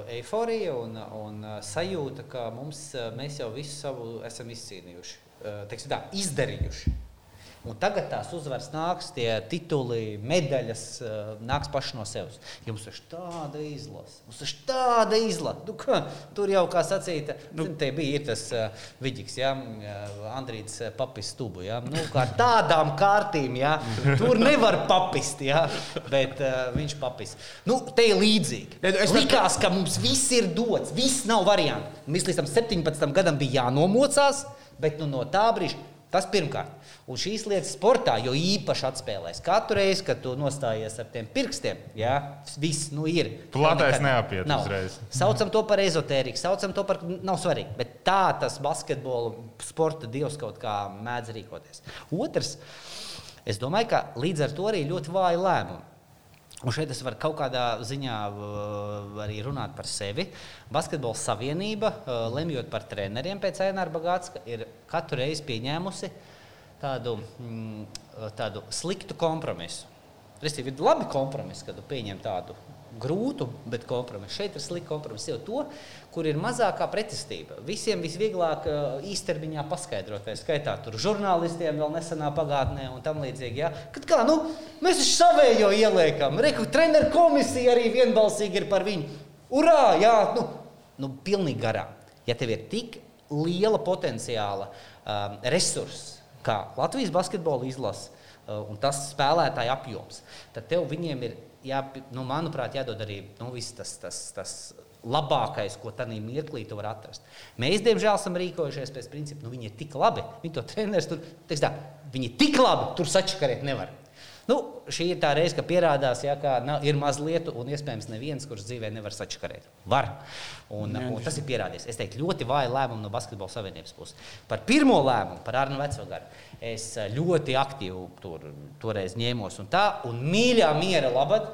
eiforija un, un sajūta, ka mums, mēs jau visu savu esam izcīnījuši, uh, teiksim tā, izdarījuši. Un tagad tās uzvaras nāks, tie tituli, medaļas uh, nāks paši no sevis. Jums ir tāda izlase, mums ir tāda izlase. Nu, kā, tur jau, kā sacīta, nu, te bija tas uh, viģiks, ja, Andrīts uh, papis stubu. Ja, nu, kā tādām kārtīm, ja, tur nevar papist, ja, bet uh, viņš papis. Nu, te ir līdzīgi. Es- Es likās, ka mums viss ir dots, viss nav variants. Mums līdz tam 17. gadam bija jānomocās, bet nu, no tā brīža tas pirmkārt. Un šīs lietas sportā jau īpaši atspēlēs. Katru reizi, kad tu nostājies ar tiem pirkstiem, jā, viss nu, ir. Platais Nekad neapiet nav. uzreiz. Saucam to par ezotēriku, saucam to par nav svarīgi. Bet tā tas basketbola sporta dievs kaut kā mēdz rīkoties. Otrs, es domāju, ka līdz ar to arī ļoti vāji lēmumi. Un šeit es varu kaut kādā ziņā arī runāt par sevi. Basketbola savienība, lemjot par treneriem pēc Aināra Bagātska, ir katru reizi pieņēmusi tādu, mm, tādu sliktu kompromisu. Restīvi, ir labi kompromisi, kad tu pieņem tādu grūtu, bet kompromisu. Šeit ir slikti kompromiss jau to, kur ir mazākā pretestība. Visiem visvieglāk uh, īstermiņā paskaidrot, vai skaitā tur žurnālistiem vēl nesenā pagātnē un tam līdzīgi. Ja? Kad kā, nu, mēs taču savējo ieliekam, reku treneru komisija arī vienbalsīgi ir par viņu. Urā, jā, nu, nu pilnīgi garām. Ja tev ir tik liela potenciāla um, resursa, kā Latvijas basketbola izlase uh, un tas spēlētāju apjoms, tad tev viņiem ir, jā, nu, manuprāt, jādod arī nu, viss tas, tas, tas labākais, ko tādā mirklī tu vari atrast. Mēs, diemžēl, esam rīkojušies pēc principa, nu, viņi ir tik labi. Viņi to treneris tur, tā, viņi ir tik labi, tur sačakarēt nevar. Nu, šī ir tā reize, kad pierādās, ja, ka nav, ir maz lietu, un iespējams neviens, kurš dzīvē nevar sačakarēt. Var. Un, un tas ir pierādījies. Es teiktu, ļoti vāja lēmuma no Basketbola savienības puses. Par pirmo lēmumu, par Arnu Vecvagaru, es eh, ļoti aktīvi tur, toreiz ņēmos. Un tā, un mīļā miera labad,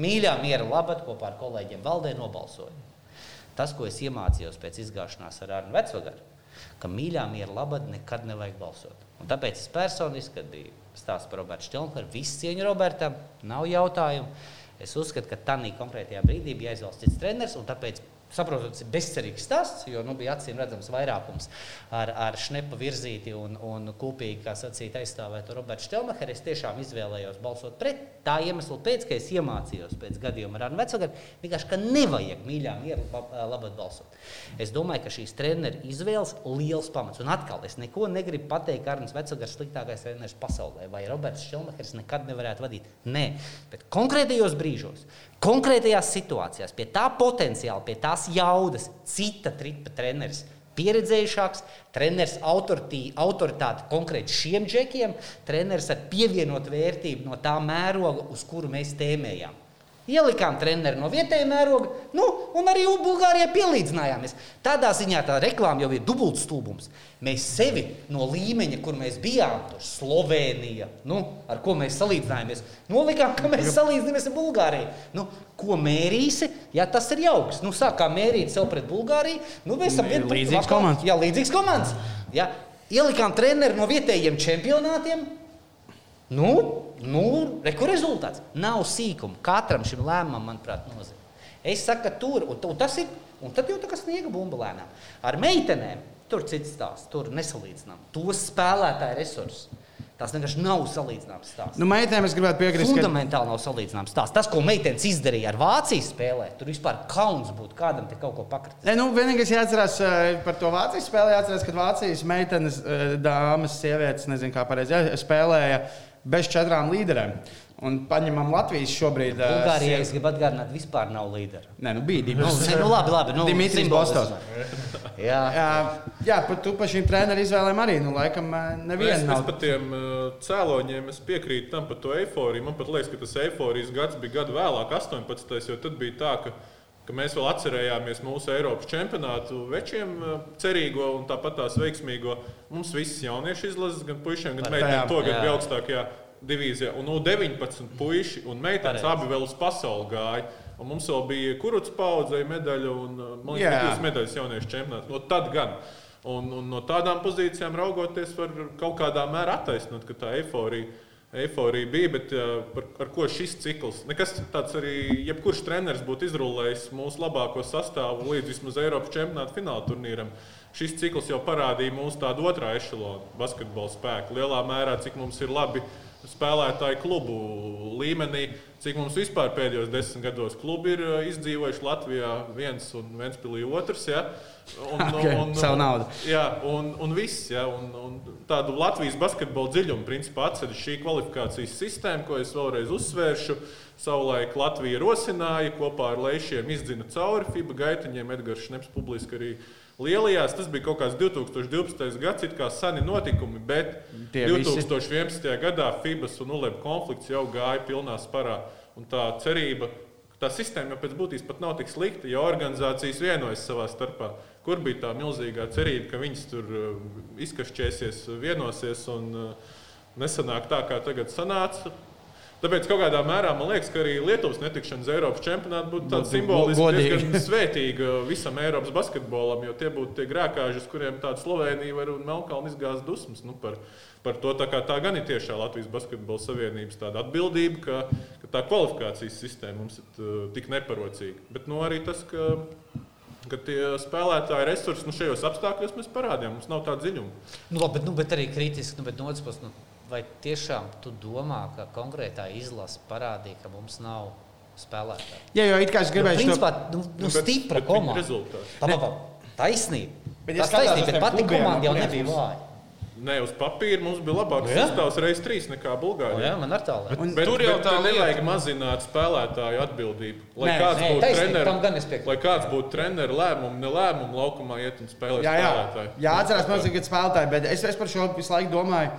mīļā miera labad kopā ar kolēģiem valdē nobalsoju. Tas, ko es iemācījos pēc izgāšanās ar Arnu Vecvagaru, ka mīļā miera labad nekad nevajag balsot. Un tāpēc es personiski, kad bija stāsts par Robertu Štelnkeru, visu cieņu Robertam, nav jautājumu. Es uzskatu, ka tādā konkrētajā brīdī bija jāizvēlas cits treneris, un tāpēc Saprotu, tas ir bezcerīgs stāsts, jo nu, bija acīm redzams vairākums ar, ar šnepa virzīti un, un kopīgi, kā sacīt, aizstāvēt Robertu Štelmacheru. Es tiešām izvēlējos balsot pret tā iemesla pēc, ka es iemācījos pēc gadījuma ar Arnu Vecagaru, vienkārši, ka nevajag mīļā miera labāk balsot. Es domāju, ka šīs treneru izvēles liels pamats. Un atkal, es neko negribu pateikt, ka Arnēs Vecagars sliktākais treneris pasaulē, vai Roberts Štelmachers nekad nevarētu vadīt. Nē, bet konkrētajos brīžos konkrētajās situācijās, pie tā potenciāla, pie tās jaudas, cita tripa treneris. Pieredzējušāks, treneris autoritāte konkrēti šiem džekiem, treneris ar pievienotu vērtību no tā mēroga, uz kuru mēs tēmējām. Ielikām treneri no vietējā mēroga, nu, un arī Bulgārijai pielīdzinājāmies. Tādā ziņā tā reklāma jau ir dubultstūbums. Mēs sevi no līmeņa, kur mēs bijām, tur Slovenija, nu, ar ko mēs salīdzinājāmies, nolikām, ka mēs salīdzinamies ar Bulgāriju. Nu, ko mērīsi, ja tas ir jauks? Nu, sākām mērīt sev pret Bulgāriju. Nu, mēs esam līdzīgs komandas. Jā, līdzīgs komandas. Ja? Ielikām treneri no vietējiem čempionātiem. Nu, nu reku rezultāts. Nav sīkuma. Katram šim lēmumam, manuprāt, nozīmē. Es saku, ka tur, un, un tas ir, un tad jau tā kā sniega bumba lēnām. Ar meitenēm tur cits stāsts, tur nesalīdzinām. Tos spēlētāju resursus. Tas vienkārši nav salīdzināms stāsts. Nu, meitenēm es gribētu piekrist. Fundamentāli ka... nav salīdzināms stāsts. Tas, ko meitenes izdarīja ar Vācijas spēlē, tur vispār kauns būtu kādam te kaut ko pakritīt. Ne, nu, vienīgais jāatcerās eh, par to Vācijas spēli, jāatcerās, ka Vācijas meitenes, eh, dāmas, sievietes, nezinu kā pareizi, spēlēja bez četrām līderēm. Un paņemam Latvijas šobrīd. Bulgārijā uh, es gribu atgādināt, vispār nav līdera. Nē, nu bija Dimitris. Nu, nu, labi, labi. Nu, Dimitris Bostovs. jā. jā, jā, pat tu par šīm treneru izvēlēm arī, nu, laikam, neviena es, nav. Es par tiem uh, cēloņiem es piekrītu tam par to eifóriju. Man pat liekas, ka tas eifórijas gads bija gadu vēlāk, 18. jo tad bija tā, ka ka mēs vēl atcerējāmies mūsu Eiropas čempionātu večiem, cerīgo un tāpat tās veiksmīgo. Mums visas jauniešu izlases, gan puišiem, gan meitenēm, to gadu bija augstākajā divīzijā. Un no 19 puiši un meitenes abi vēl uz pasauli gāja. Un mums vēl bija kurts paudzei medaļa un man liekas, divas medaļas jauniešu čempionātā. No tad gan. Un, un no tādām pozīcijām raugoties, var kaut kādā mērā attaisnot, ka tā eifórija, eifórija bija. Bet par, ar ko šis cikls? Nekas tāds arī, jebkurš treneris būtu izrullējis mūsu labāko sastāvu līdz vismaz Eiropas čempionāta fināla turnīram. Šis cikls jau parādīja mūsu tādu otrā ešalonu basketbola spēku. Lielā mērā, cik mums ir labi spēlētāju klubu līmenī, cik mums vispār pēdējos desmit gados klubi ir eh, izdzīvojuši Latvijā viens un Ventspīlī otrs. Ja? Un, okay, un, savu naudu. Jā, un, un viss. Ja? Un, un tādu Latvijas basketbola dziļumu principā atceļ šī kvalifikācijas sistēma, ko es vēlreiz uzsvēršu. Savulaik Latvija rosināja, kopā ar Leišiem izdzina cauri FIBA gaitiņiem. Edgars Šneps publiski arī Lielajās tas bija kaut kāds 2012. gads, it kā seni notikumi, bet Tie 2011. Visi. gadā FIBAS un ULEB konflikts jau gāja pilnā sparā. Un tā cerība, tā sistēma jau pēc būtības pat nav tik slikta, ja organizācijas vienojas savā starpā. Kur bija tā milzīgā cerība, ka viņas tur uh, izkašķēsies, vienosies un uh, nesanāk tā, kā tagad sanāca. Tāpēc kaut kādā mērā man liekas, ka arī Lietuvas netikšana uz Eiropas čempionātu būtu tāda simboliska, diezgan svētīga visam Eiropas basketbolam, jo tie būtu tie grēkāži, uz kuriem tāda Slovenija var un Melnkalna izgāzt dusmas. Nu, par, par to tā, tā gan ir tiešā Latvijas basketbola savienības atbildība, ka, ka tā kvalifikācijas sistēma mums ir tik neparocīga. Bet nu, arī tas, ka ka tie spēlētāji resursi nu, šajos apstākļos mēs parādījām. Mums nav tāda dziļuma. Nu, labi, bet, nu, bet arī kritiski, nu, bet no otras puses, nu, vai tiešām tu domā, ka konkrētā izlase parādīja, ka mums nav spēlētāju? Jā, jo it kā es gribēju teikt, principā, nu, nu, nu, stipra komanda. Taisnība. Bet, tas taisnība, bet pati komanda jau nebija vāja. Ne uz papīra mums bija labāks sastāvs reizes trīs nekā Bulgārijā. jā, man ar tālu. Bet- Bet, Tur jau bet tā nevajag mazināt spēlētāju atbildību. Lai Nē, kāds nē, būtu treneris, lai kāds būtu treneris, lēmumu, ne lēmumu laukumā iet un spēlēt Jā, jā. spēlētāju. jā atcerās, man ir spēlētāji, bet es, es par šo visu laiku domāju.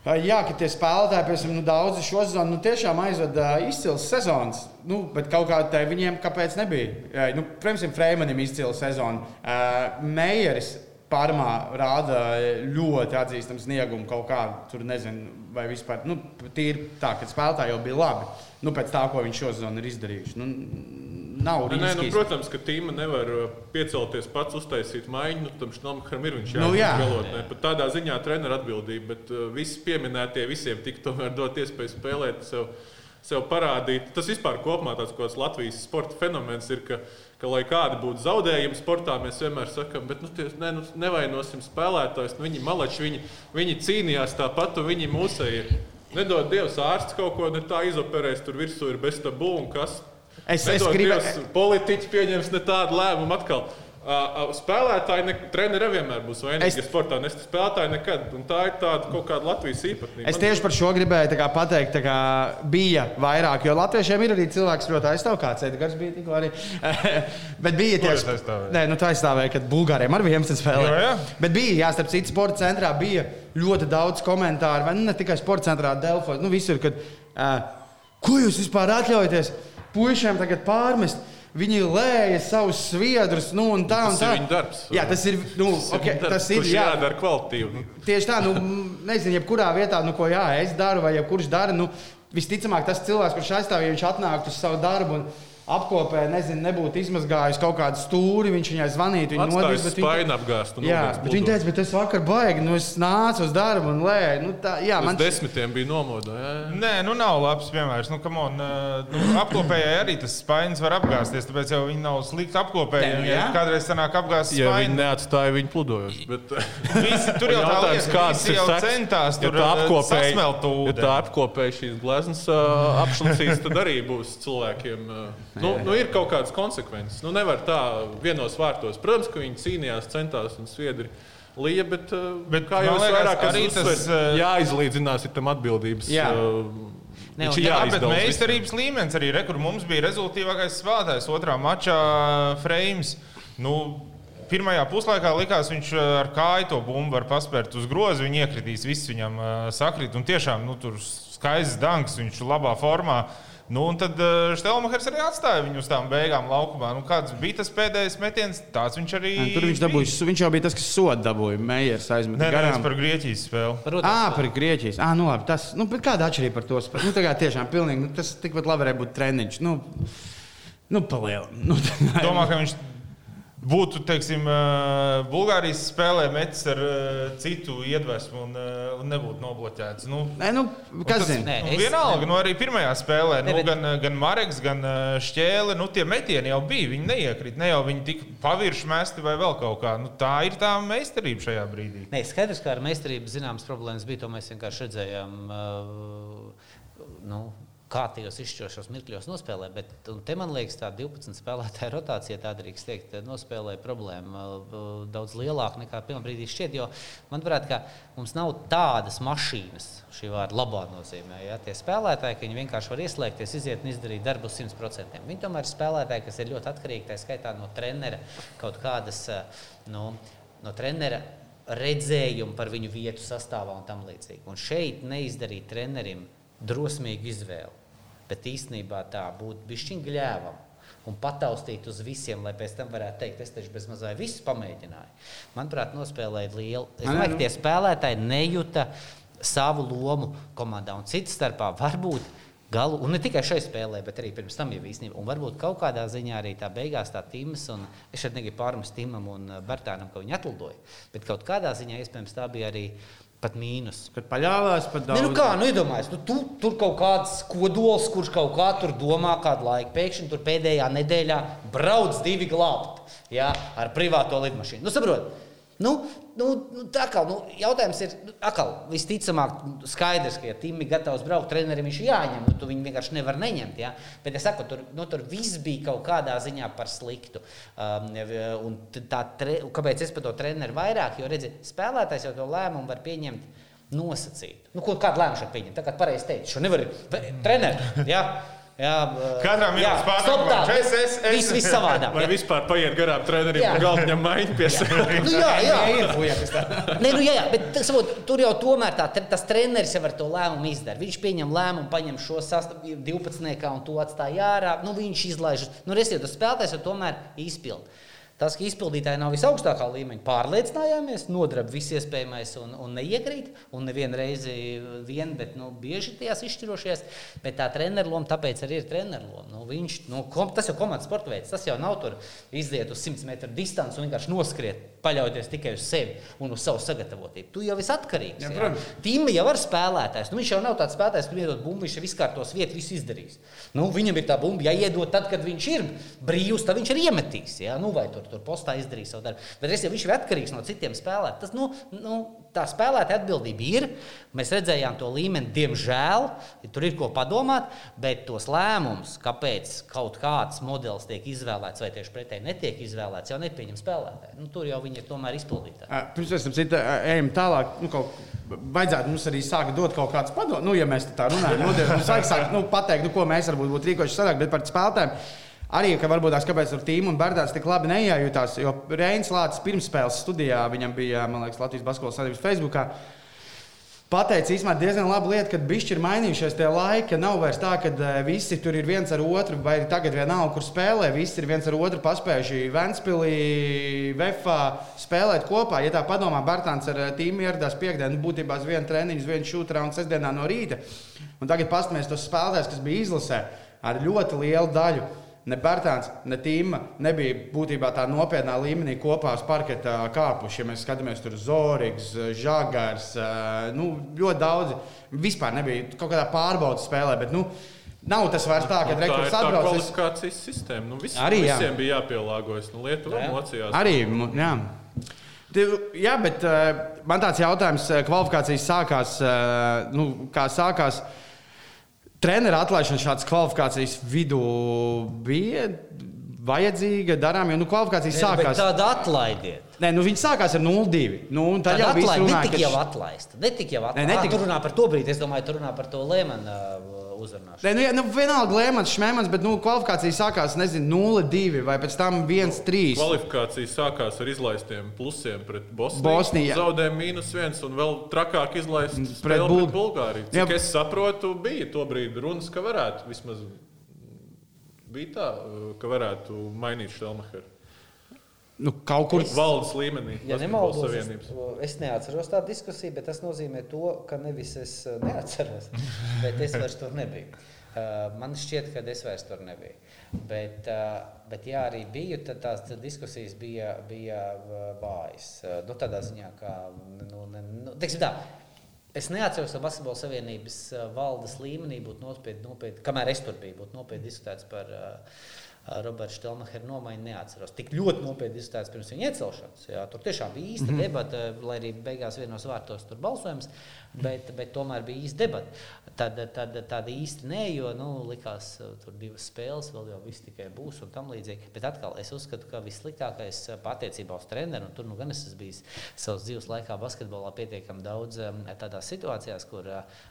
Jā, ka tie spēlētāji, piemēram, nu, daudzi šo sezonu nu, tiešām aizvada izcils sezonas. Nu, bet kaut kā tā viņiem kāpēc nebija? Ā, Nu, Piemēram, Freimanim izcila sezona. Ā, Meijeris Parmā rāda ļoti atzīstamu sniegumu kaut kā. Tur nezinu, vai vispār. Nu, tīri tā, ka spēlētāji jau bija labi. Nu, pēc tā, ko viņš šo sezonu ir izdarījuši. Nu, nav Nē, nē, nu, protams, ka tīma nevar uh, piecelties pats, uztaisīt maiņu. Nu, tam Šnomakaram ir viņš Nu, jā. jāizgalot. Pat tādā ziņā treneru atbildība, bet uh, visi pieminētie visiem tik tomēr dot iespēju spēlēt sev, sev parādīt. Tas vispār kopumā tāds kāds Latvijas sporta fenomens ir, ka, ka lai kādi būtu zaudējumi sportā, mēs vienmēr sakām, bet nu, tie, ne, nu, nevainosim spēlētājus. Nu, viņi malači, viņi, viņi cīnījās tāpat, un viņi mūsēji ir. Nedod Dievs, ārsts kaut ko ne tā izoperēs, tur virsū ir bez tabū un kas. Es, es gribēju. Politiķi pieņems ne tādu lēmumu atkal. Spēlētāji, ne, treneri vienmēr būs vainīgi. Es- Es... Sportā nes spēlētāji nekad. Un tā ir tāda kaut kāda Latvijas īpatnība. Es tieši par šo gribēju tā kā pateikt, tā kā bija vairāk, jo latviešiem ir arī cilvēks, kas aizstāv kāds Edgars bija tikko arī. Bet bija tieši aizstāvēju? Nē, nu tā aizstāvēja, ka Bulgāriem ar 11 spēlē. Jā, jā. Bet bija, jā, starp citu, sporta centrā bija ļoti daudz komentāru, ne tikai sporta centrā, Delfos, nu visur, kad, uh, ko jūs vispār atļaujaties puišiem tagad pārmest? Viņi lēja savus sviedrus, nu, un tā, un Tas tā. ir viņu darbs. Jā, tas ir. Nu, Tas ir okay, darbs, tas ir jā, jādara kvalitīvi. Tieši tā, nu, nezinu, jebkurā vietā, nu, ko jā, es daru, vai jebkurš dara. Nu, visticamāk, tas cilvēks, kurš aizstāv, ja viņš atnāktu uz savu darbu un apkopē, nezinu, nebūtu izmazgājis kaut kādu stūri, viņš viņai zvanītu. Viņa nodīs, bet viņa- apgāzt un Jā, bet viņa teica, bet es vakar baigi, nu, es nācu uz darbu un lēju. Nu, tā, jā, Uz man desmitiem bija nomodā. jā, jā. Nē, nu nav labs piemērs. Nu, come on, uh, nu, apkopējai arī tas spainis var apgāzties, tāpēc jau viņi nav slikti apkopēji. Nu, Ja kādreiz sanāk apgāzt Ja viņi neatstāja viņu pludojos. Bet, Visi, tur jau tā lieta, kāds jau seks? centās Ja tur apkopēja, sasmelt to ja tā apkopēja šīs gleznas uh, apšlicīs, tad arī būs cilvēkiem. Uh, nu, nu, ir kaut kādas konsekvences. Nu, nevar tā vienos vārtos. Protams, ka viņi cīnījās, centās un sviedri. Lija, bet, uh, Bet kā jau es vairāk arī tas, uh, jāizlīdzinās ir tam atbildības. Jā. Uh, Ne, ir Jā, bet meistarības līmenis arī re, kur mums bija rezultātīvākais spēlētājs otrā mačā Frames. Nu, Pirmajā puslaikā likās, viņš uh, ar kāju to bumbu var paspērt uz grozu. Viņa iekritīs, viss viņam uh, sakrit. Un tiešām nu, tur skaists danks, viņš ir labā formā. Nu, un tad uh, Štelmachers arī atstāja viņu uz tām beigām laukumā. Nu, kāds bija tas pēdējais metiens, tāds viņš arī Nē, Tur viņš dabūja, viņš jau bija tas, kas sodu dabūja. Meijers aizmet Nē, nē, garām. par Grieķijas spēli. Protams, Ah, par Grieķijas. Ah, nu labi, tas, nu, bet kāda atšķirība par to? spēli? Nu, tā kā tiešām pilnīgi, nu, tas tikpat labi varēja būt treniņš. Nu, nu palielam. Nu, Domā, ka viņš būtu, teiksim, Bulgārijas spēlē metis ar citu iedvesmu un, un nebūtu nobloķēts. Nu, Nē, nu, kas zina? Nē, Nu, es- vienalga, nu arī pirmajā spēlē, Ne, nu, bet- gan, gan Marks, gan Šķēle, nu, tie metieni jau bija. Viņi neiekrita, ne jau viņi tika pavirši mesti vai vēl kaut kā. Nu, tā ir tā meistarība šajā brīdī. Nē, skaidrs, ka ar meistarību zināmas problēmas bija. To mēs vienkārši redzējām. Uh, nu, Kā tajos izšķirošos mirkļos nospēlē, bet te man liekas, tā 12 spēlētāja rotācija, tā drīkst teikt, nospēlēja problēmu uh, daudz lielāku nekā pirmā brīdī šķiet. Jo man liekas, ka mums nav tādas mašīnas, šī vārda labā nozīmē. Ja? Tie spēlētāji, ka viņi vienkārši var ieslēgties, iziet un izdarīt darbu uz 100%. Viņi tomēr ir spēlētāji, kas ir ļoti atkarīgi tā skaitā no trenera kaut kādas. uh, Nu, no trenera redzējumu par viņu vietu sastāvā un tam līdzīgi. Un šeit neizdarīt trenerim drosmīgu izvēli, bet īstenībā tā būtu bišķiņa gļēvam. Un pataustīt uz visiem, lai pēc tam varētu teikt, es taču bezmazliet visu pamēģināju. Manuprāt, nospēlēja lielu. Es domāju, nu. ka tie spēlētāji nejūta savu lomu komandā. Un cits starpā varbūt galu, un ne tikai šai spēlē, bet arī pirms tam jau īstenībā. Un varbūt kaut kādā ziņā arī tā beigās tā Tims, un es šeit negribu pārmest Timam un uh, Bartānam, ka viņi atlidoja. Bet kaut kādā ziņā iespējams tā bija arī pat mīnus. Kad paļāvās par Ne, daudz. nu kā, nu iedomājieties, nu, tu, tur kaut kāds kodols, kurš kaut kā tur domā kādu laiku. Pēkšņi tur pēdējā nedēļā brauc divi glābti ja, ar privāto lidmašīnu. Nu, saprot, Nu, nu, nu, kā nu, jautājums ir, nu, atkal, visticamāk, skaidrs, ka, ja Tim ir gatavs braukt, trenerim viņš jāņem, nu, tu viņu vienkārši nevar neņemt. Ja? Bet es saku, tur, nu, tur viss bija kaut kādā ziņā par sliktu. Um, un tā, tre, kāpēc es par to treneru vairāk, jo redzi, spēlētājs jau to lēmumu var pieņemt nosacīt. Nu, ko, kādu lēmumu šeit pieņemt? Tā kā pareizi teicu, šo nevar. Treneris, jā. Jā, Katram ir pārspīlējums. Es, es, es. Viss, viss savādāk. Vai vispār paiet garām trenerim un galvenajam maiņu pie sevis? Nu, jā, jā. jā, Nē, nu, jā, jā, bet savot, tur jau tomēr tā, tas treneris jau ar to lēmumu izdara. Viņš pieņem lēmumu, paņem šo sastāvu 12. un to atstāja ārā. Nu, viņš izlaiž. Nu, Resiet, tas spēlētājs jau tomēr izpildīja. Tas, ka izpildītāji nav visaugstākā līmeņa, pārliecinājāmies, nodarb viss iespējamais un, un neiekrīt. Un nevienu reizi vien, bet nu, bieži tajās izšķirošajās. Bet tā treneru loma, tāpēc arī ir treneru loma. Nu, viņš, nu, kom, tas jau komandas sporta veids. Tas jau nav tur iziet uz 100 metru distanci un vienkārši noskriet, paļaujoties tikai uz sevi un uz savu sagatavotību. Tu jau esi atkarīgs. Ja, Tīma jau ir spēlētājs. Nu, viņš jau nav tāds spēlētājs, kurš iedod bumbu, viņš jau izkārtos vietu, visu izdarīs. Nu, viņam ir tā bumba, ja iedod tad, kad viņš ir brīvs, tad viņš ir iemetīs. Ja? Nu, tur postā izdarīja savu darbu. Bet es, ja viņš ir atkarīgs no citiem spēlētājiem, tas nu, nu, tā spēlētāja atbildība ir. Mēs redzējām to līmeni, diemžēl, tur ir ko padomāt, bet tos lēmumus, kāpēc kaut kāds modelis tiek izvēlēts vai tieši pretēji netiek izvēlēts, jau nepieņem spēlētāji. Nu, tur jau viņi ir tomēr izpildītāji. Pirms mēs ejam tālāk. Nu, kaut... Vajadzētu mums arī sākt dot kaut kādus padomus, nu, ja mēs tā runājam. Mums vajag sākt nu, pateikt, nu, ko mēs varbūt būtu rīkojuši sadāk, bet par spēlētājiem. Arī, ka varbūt tās kāpēc tur tīma un Bērtāns tik labi nejājūtās, jo Reins Lācis pirmspēles studijā, viņam bija, man liekas, Latvijas Basketbola sadarbības Facebookā. Pateicis īstenībā diezgan labu lietu, ka bišķi ir mainījušies tie laiki, nav vairs tā, ka uh, visi tur ir viens ar otru, vai tagad vienalga, kur spēlē, visi ir viens ar otru paspējuši Ventspilī, Vefā spēlēt kopā. Ja tā padomā, Bērtāns ar uh, tīmu ieradās piekdienā, nu, būtībā uz vienu treniņu, uz vienu šūtrā un sestdienā no rīta. Un tagad paskatīsimies tos spēlētājus, kas bija izlasē ar ļoti lielu daļu ne Bērtāns, ne Tīma nebija būtībā tā nopietnā līmenī kopā uz parketa kāpuši. Ja mēs skatāmies tur Zorgs, Žagars, nu, ļoti daudzi. Vispār nebija kaut kādā pārbaudas spēlē. Bet, nu, Nav tas vairs tā, ka nu, rekurors atbrauc. Tā ir kvalifikācijas sistēma. Nu, vis, arī jā. visiem bija jāpielāgojas. Nu, Lietuva mocījās. Arī, jā. Jā, bet man tāds jautājums, kvalifikācijas sākās, nu, kā sākās. Uh, Treneru atlaišana šādas kvalifikācijas vidū bija vajadzīga, darām, jo nu, kvalifikācijas ne, sākās. Tāda atlaidiet. Nē, nu, viņi sākās ar 0-2. Nu, tad jau bija runāts, ka jau atlaista. Netika jau atlaista. Ne, netika... Tur runā par to brīdi, es domāju, tur runā par to Lēmanu uzrunāšanu. Nē, nu, jā, nu, vienalga Lēmans, Šmēmans, bet nu, kvalifikācija sākās, nezinu, 0-2 vai pēc tam 1-3. Kvalifikācija sākās ar izlaistiem plusiem pret Bosniju. Bosniju Zaudēja mīnus viens un vēl trakāk izlaist pret, Bul pret Bulgāriju. Cik jā. es saprotu, bija to brīdi runas, ka varētu vismaz bija tā, ka varētu mainīt Štelmacheru. Nu, kaut kur valdes līmenī. Ja nemaldos, es neatceros tādu diskusiju, bet tas nozīmē to, ka nevis es uh, neatceros, bet es vairs tur nebiju. Uh, man šķiet, ka es vairs tur nebiju. Bet, uh, bet ja arī biju, tad tās diskusijas bija, bija vājas. Nu, tādā ziņā, ka, nu, ne, nu, tā, Es neatceros, ka Basketbola Savienības valdes līmenī būtu nopietni, nopietni, kamēr es tur biju, būtu nopietni diskutēts par Roberta Štelmacher nomaiņu neatceros. Tik ļoti nopietni diskutēts pirms viņa iecelšanas. Jā, tur tiešām bija īsta mm -hmm. debata, lai arī beigās vienos vārtos tur balsojums, bet, bet tomēr bija īsta debata. Tad, tad tāda īsti nē, jo nu, likās, tur divas spēles, vēl jau viss tikai būs un tam līdzīgi. Bet atkal es uzskatu, ka vissliktākais attiecībā uz treneru, un tur nu gan es esmu bijis savas dzīves laikā basketbolā pietiekami daudz tādās situācijās, kur,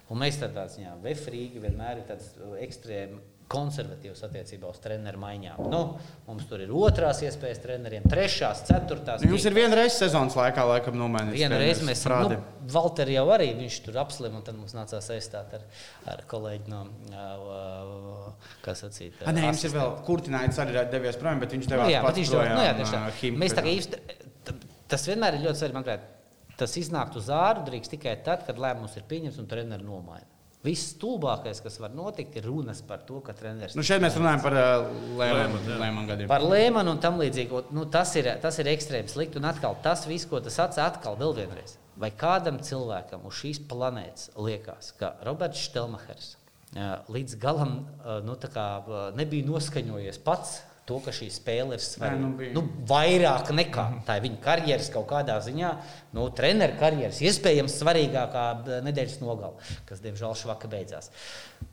un mēs tādā ziņā, Vefrīgi vienmēr ir tāds ekstrēms konservatīvs attiecībā uz treneru maiņām. Nu, mums tur ir otrās iespējas treneriem, trešās, ceturtās. Jums ir viena reize sezonas laikā, laikam, nomainīts. Vienu reizi mēs strādājam. Nu, Valter jau arī viņš tur apslim, un tad mums nācās aizstāt ar, ar kolēģi no, kas sacīt. A, nē, jums ir vēl Kurtināts arī devies projām, bet viņš devās nu, jā, pats viņš projām. Nu, jā, tieši tā. Mēs tā kā īsti, tas vienmēr ir ļoti svarīgi, manuprāt, tas iznākt uz āru drīkst tikai tad, kad lēmums ir pieņemts un treneru nomaina. Viss stulbākais, kas var notikt, ir runas par to, ka treneris. Nu šeit mēs runājam par uh, Lēmanu gadiem. Par Lēmanu un tam līdzīgi. Nu, tas, ir, tas ir ekstrēms slikti. Un atkal tas viss, ko tas atsaka, atkal vēl vienreiz. Vai kādam cilvēkam uz šīs planētas liekas, ka Roberts Štelmachers uh, līdz galam uh, nu, kā, uh, nebija noskaņojies pats to, ka šī spēle ir svarīga. Nu bija. nu, vairāk nekā tā ir viņa karjeras kaut kādā ziņā, nu, treneru karjeras, iespējams, svarīgākā b- nedēļas nogala, kas, diemžēl, švaka beidzās.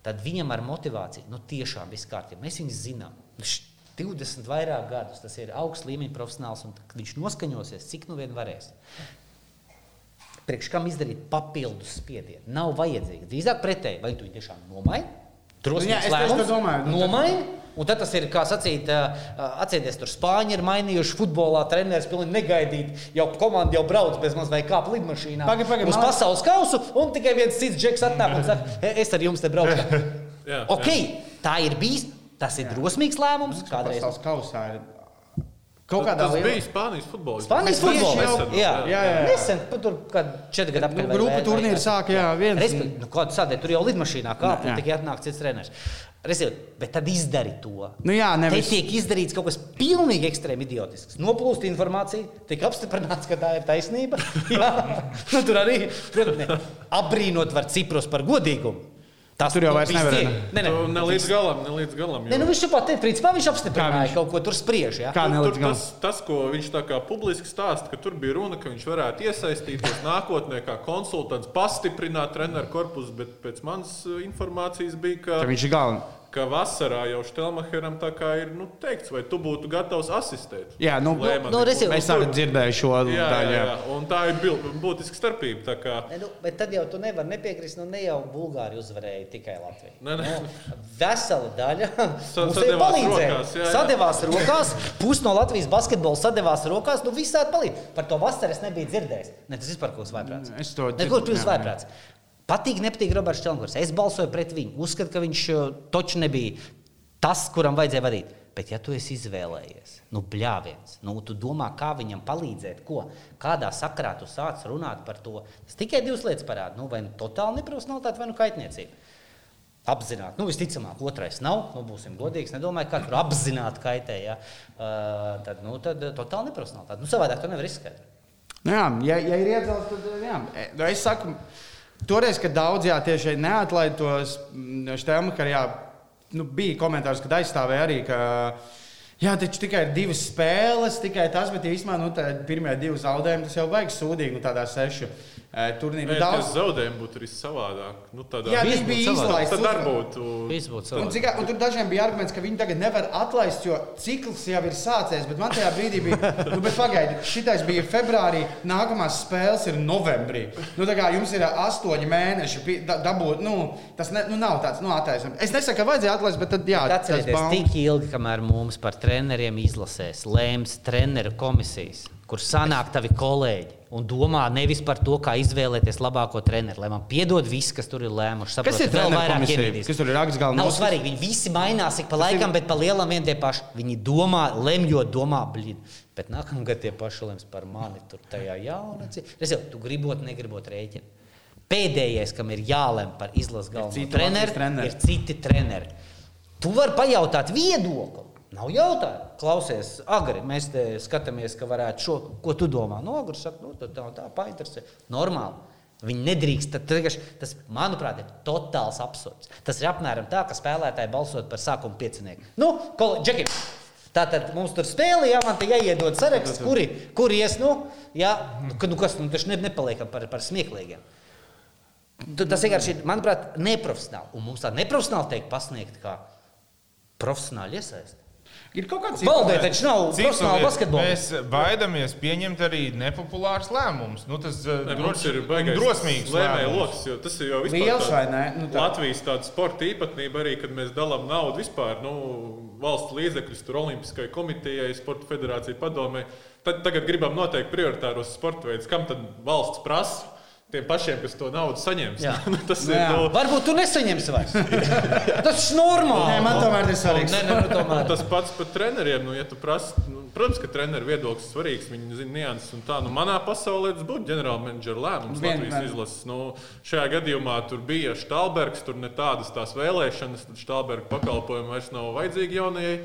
Tad viņam ar motivāciju, nu, tiešām viss kārtībā. Mēs viņu zinām. Viņš 20 vairāk gadus, tas ir augsts līmeņa profesionāls, un viņš noskaņosies, cik nu vien varēs. Priekš kam izdarīt papildus spiedienu? Nav vajadzīgs. Drīzāk pretēji, vai tu viņu tiešām nomaini? Nu jā, es tieši to domāju. Nu, Nomaini. Un tad tas ir, kā sacīt, atcerieties, tur Spāņi ir mainījuši futbolā. Treneris pilnīgi negaidīt, jau komanda jau brauc bez maz vai kāp lidmašīnā. Pagaid, pagaid, uz man- pasaules kausu, un tikai viens cits džeks atnāk un saka, "E, es ar jums te braukšu. Jā, ok, jā. tā ir bijis. Tas ir drosmīgs lēmums. Kādreiz Pasaules kausā ir kaut kādā tas lielā- bija Spānijas futbols. Spānijas futbols. jau- Jā, jā, jā. Nesen, tur, kad četri gadi Nu, atpakaļ. vai- vai- turnīri sāka, jā, viens. Respektīvi, nu, kādu sādē, tur jau lidmašīnā kāpj, Jā. un tikai atnāk cits treneris. Respektīvi, bet tad izdari to. Nu jā, Te nevis- tiek izdarīts kaut kas pilnīgi ekstrēmi idiotisks. Noplūst informācija, tiek apstiprināts, ka tā ir taisnība. Jā, nu, tur arī protams, apbrīnot var Ciprus par godīgumu. Tas Tur jau vairs nevar, tiek- ne? Ne, ne, Ne līdz galam, ne līdz galam. ne, jo- nu, viņš jau pat teica, principā viņš apstiprināja viņš? kaut ko tur spriež. Ja? Kā Tur, nelīdz tur galam? tas, tas, ko viņš tā kā publiski stāsta, ka tur bija runa, ka viņš varētu iesaistīties nākotnē kā konsultants, pastiprināt treneru korpusu, bet pēc manas uh, informācijas bija, ka, Ka viņš ir galvenais. Ka vasarā jau Štelmacheram tā kā ir nu, teikts, vai tu būtu gatavs asistēt. Jā, nu, Lēmanim. nu, resi- Mēs Un arī dzirdējām šo Jā, daļu. jā, jā. jā. Un tā ir būtiska starpība. tā kā- Ne, nu, bet tad jau tu nevari nepiekrist, nu ne jau Bulgārija uzvarēja tikai Latviju. Ne, ne. Nu, vesela daļa mums jā, jā. Sadevās rokās, pusi no Latvijas basketbola sadevās rokās, nu visādi palīdz. Par to vasaru es nebiju dzirdējis. Ne, tas vispār kaut kas vaiprāts. Es to Neko dzirdu, pirms jā, jā. vaiprāts. Patīk, nepatīk Roberts Čelnkurs. Es balsoju pret viņu. Uzskatu, ka viņš uh, toču nebija tas, kuram vajadzēja vadīt. Bet, ja tu esi izvēlējies, nu, bļāviens, nu, tu domā, kā viņam palīdzēt, ko, kādā sakrā tu sāc runāt par to, tas tikai divas lietas parāda. Nu, vai nu totāla neprofesionālitāte, vai nu kaitniecība. Apzināti, nu, visticamāk, otrais nav. Nu, būsim godīgi. Es nedomāju, ka tur apzināti kaitē. Ja? Uh, tad, nu, tad uh, totāli neprofesionālitāte. Nu, savādāk to nevar izskaidrot. Nu Jā, ja, ja ir iedzels, tad jā. Nu, Es saku, toreiz, kad daudz jā, tieši neatlaida tos stēmu, ka jā, nu, bija komentārs, kad aizstāvēja arī, ka jā, taču tikai ir divas spēles, tikai tas, bet īstenībā nu, pirmie divi zaudējumi, tas jau vajag sūdīgi nu, tādā sešu. e, turnīrā. Nē, Daudz... zaudējumi būtu arī savādāk. Nu, tādā, Jā, viņš bija izlaists. tad arī būtu. Un, cik, un tur dažiem bija arguments, ka viņi tagad nevar atlaist, jo cikls jau ir sācies. Bet man tajā brīdī bija, nu, pagaidiet, šitais bija februārī, nākamās spēles ir novembrī. Nu, tā kā jums ir astoņi mēneši, dabūt, nu, tas ne, nu, nav tāds nu, attaisnojums. Es nesaku, ka vajadzēja atlaist, bet tad, jā, tas baumas. tik ilgi, kamēr mums par treneriem izlasēs, lēms treneru komisijas, kur sanāk tavi kolēģi un domā nevis par to, kā izvēlēties labāko treneru, lai man piedod viss, kas tur ir lēmuši. Kas ir vēl vairāk iemīlīs. Kas tur ir raksts galvenais? Nav svarīgi, viņi visi mainās ik pa laikam, bet pa lielam vien tie paši. Viņi domā, lemjot, domā, blīd. Bet nākamgad tie paši lems par mani tur tajā jaunacī. Es jau, tu gribot, negribot rēķinu. Pēdējais, kam ir jālem par izlases galveno treneru, treneri. ir citi treneri. Tu vari pajautāt viedokli. Nav jautājumu. Klausies, agri. Mēs te skatāmies, ka varētu šo, ko tu domā. No agri saka, nu, tā, tā, tā painteresē. Normāli. Viņi nedrīkst. Tad, tas, manuprāt, ir totāls absurds. Tas ir apmēram tā, ka spēlētāji balsot par sākuma piecinieku. Nu, kol, Džeki, Tātad mums tur spēlē, jā, man te jāiedod saraksts, kuri, kuri ies, nu, jā, nu, ka- nu kas, nu, taču ne, nepaliekam par, par smieklīgiem. Tas vienkārši ir, manuprāt, neprofesionāli. Un mums tā neprofesionāli teikt pasniegt kā profesionāli iesaist. Ir kaut kāds Valdē taču nav liet- basketbola. Mēs baidamies pieņemt arī nepopulārus lēmumus. Nu, tas Mums droši- ir un baigais drosmīgs lēmēju lēmums. lokus, jo tas ir jau vispār Liels tāds? Nu, tā. Latvijas tāda sporta īpatnība arī, kad mēs dalām naudu vispār, nu, valsts līdzekļus, tur Olimpiskajai komitejai, Sporta federācijai padomē. Tad tagad gribam noteikt prioritāros sporta veidus, kam tad valsts prasa. Tiem pašiem, kas to naudu saņems. Jā. Nu, tas Nu, ir. jā. Nu, Varbūt tu nesaņemsi vairs. Tas ir normāli. Nē, man tomēr tas ir svarīgs. Nē, nē, nu, tomēr. Tas pats par treneriem. Nu, ja tu prasi, nu, protams, ka treneru viedoklis ir svarīgs. Viņi zina nianses un tā. Nu, manā pasaulē tas būtu ģenerālmenedžera lēmums Vien- Latvijas izlases. Nu, šajā gadījumā tur bija Štālbergs, tur ne tādas tās vēlēšanas, tad Štālberga pakalpojumi vairs nav vajadzīgi jaunajai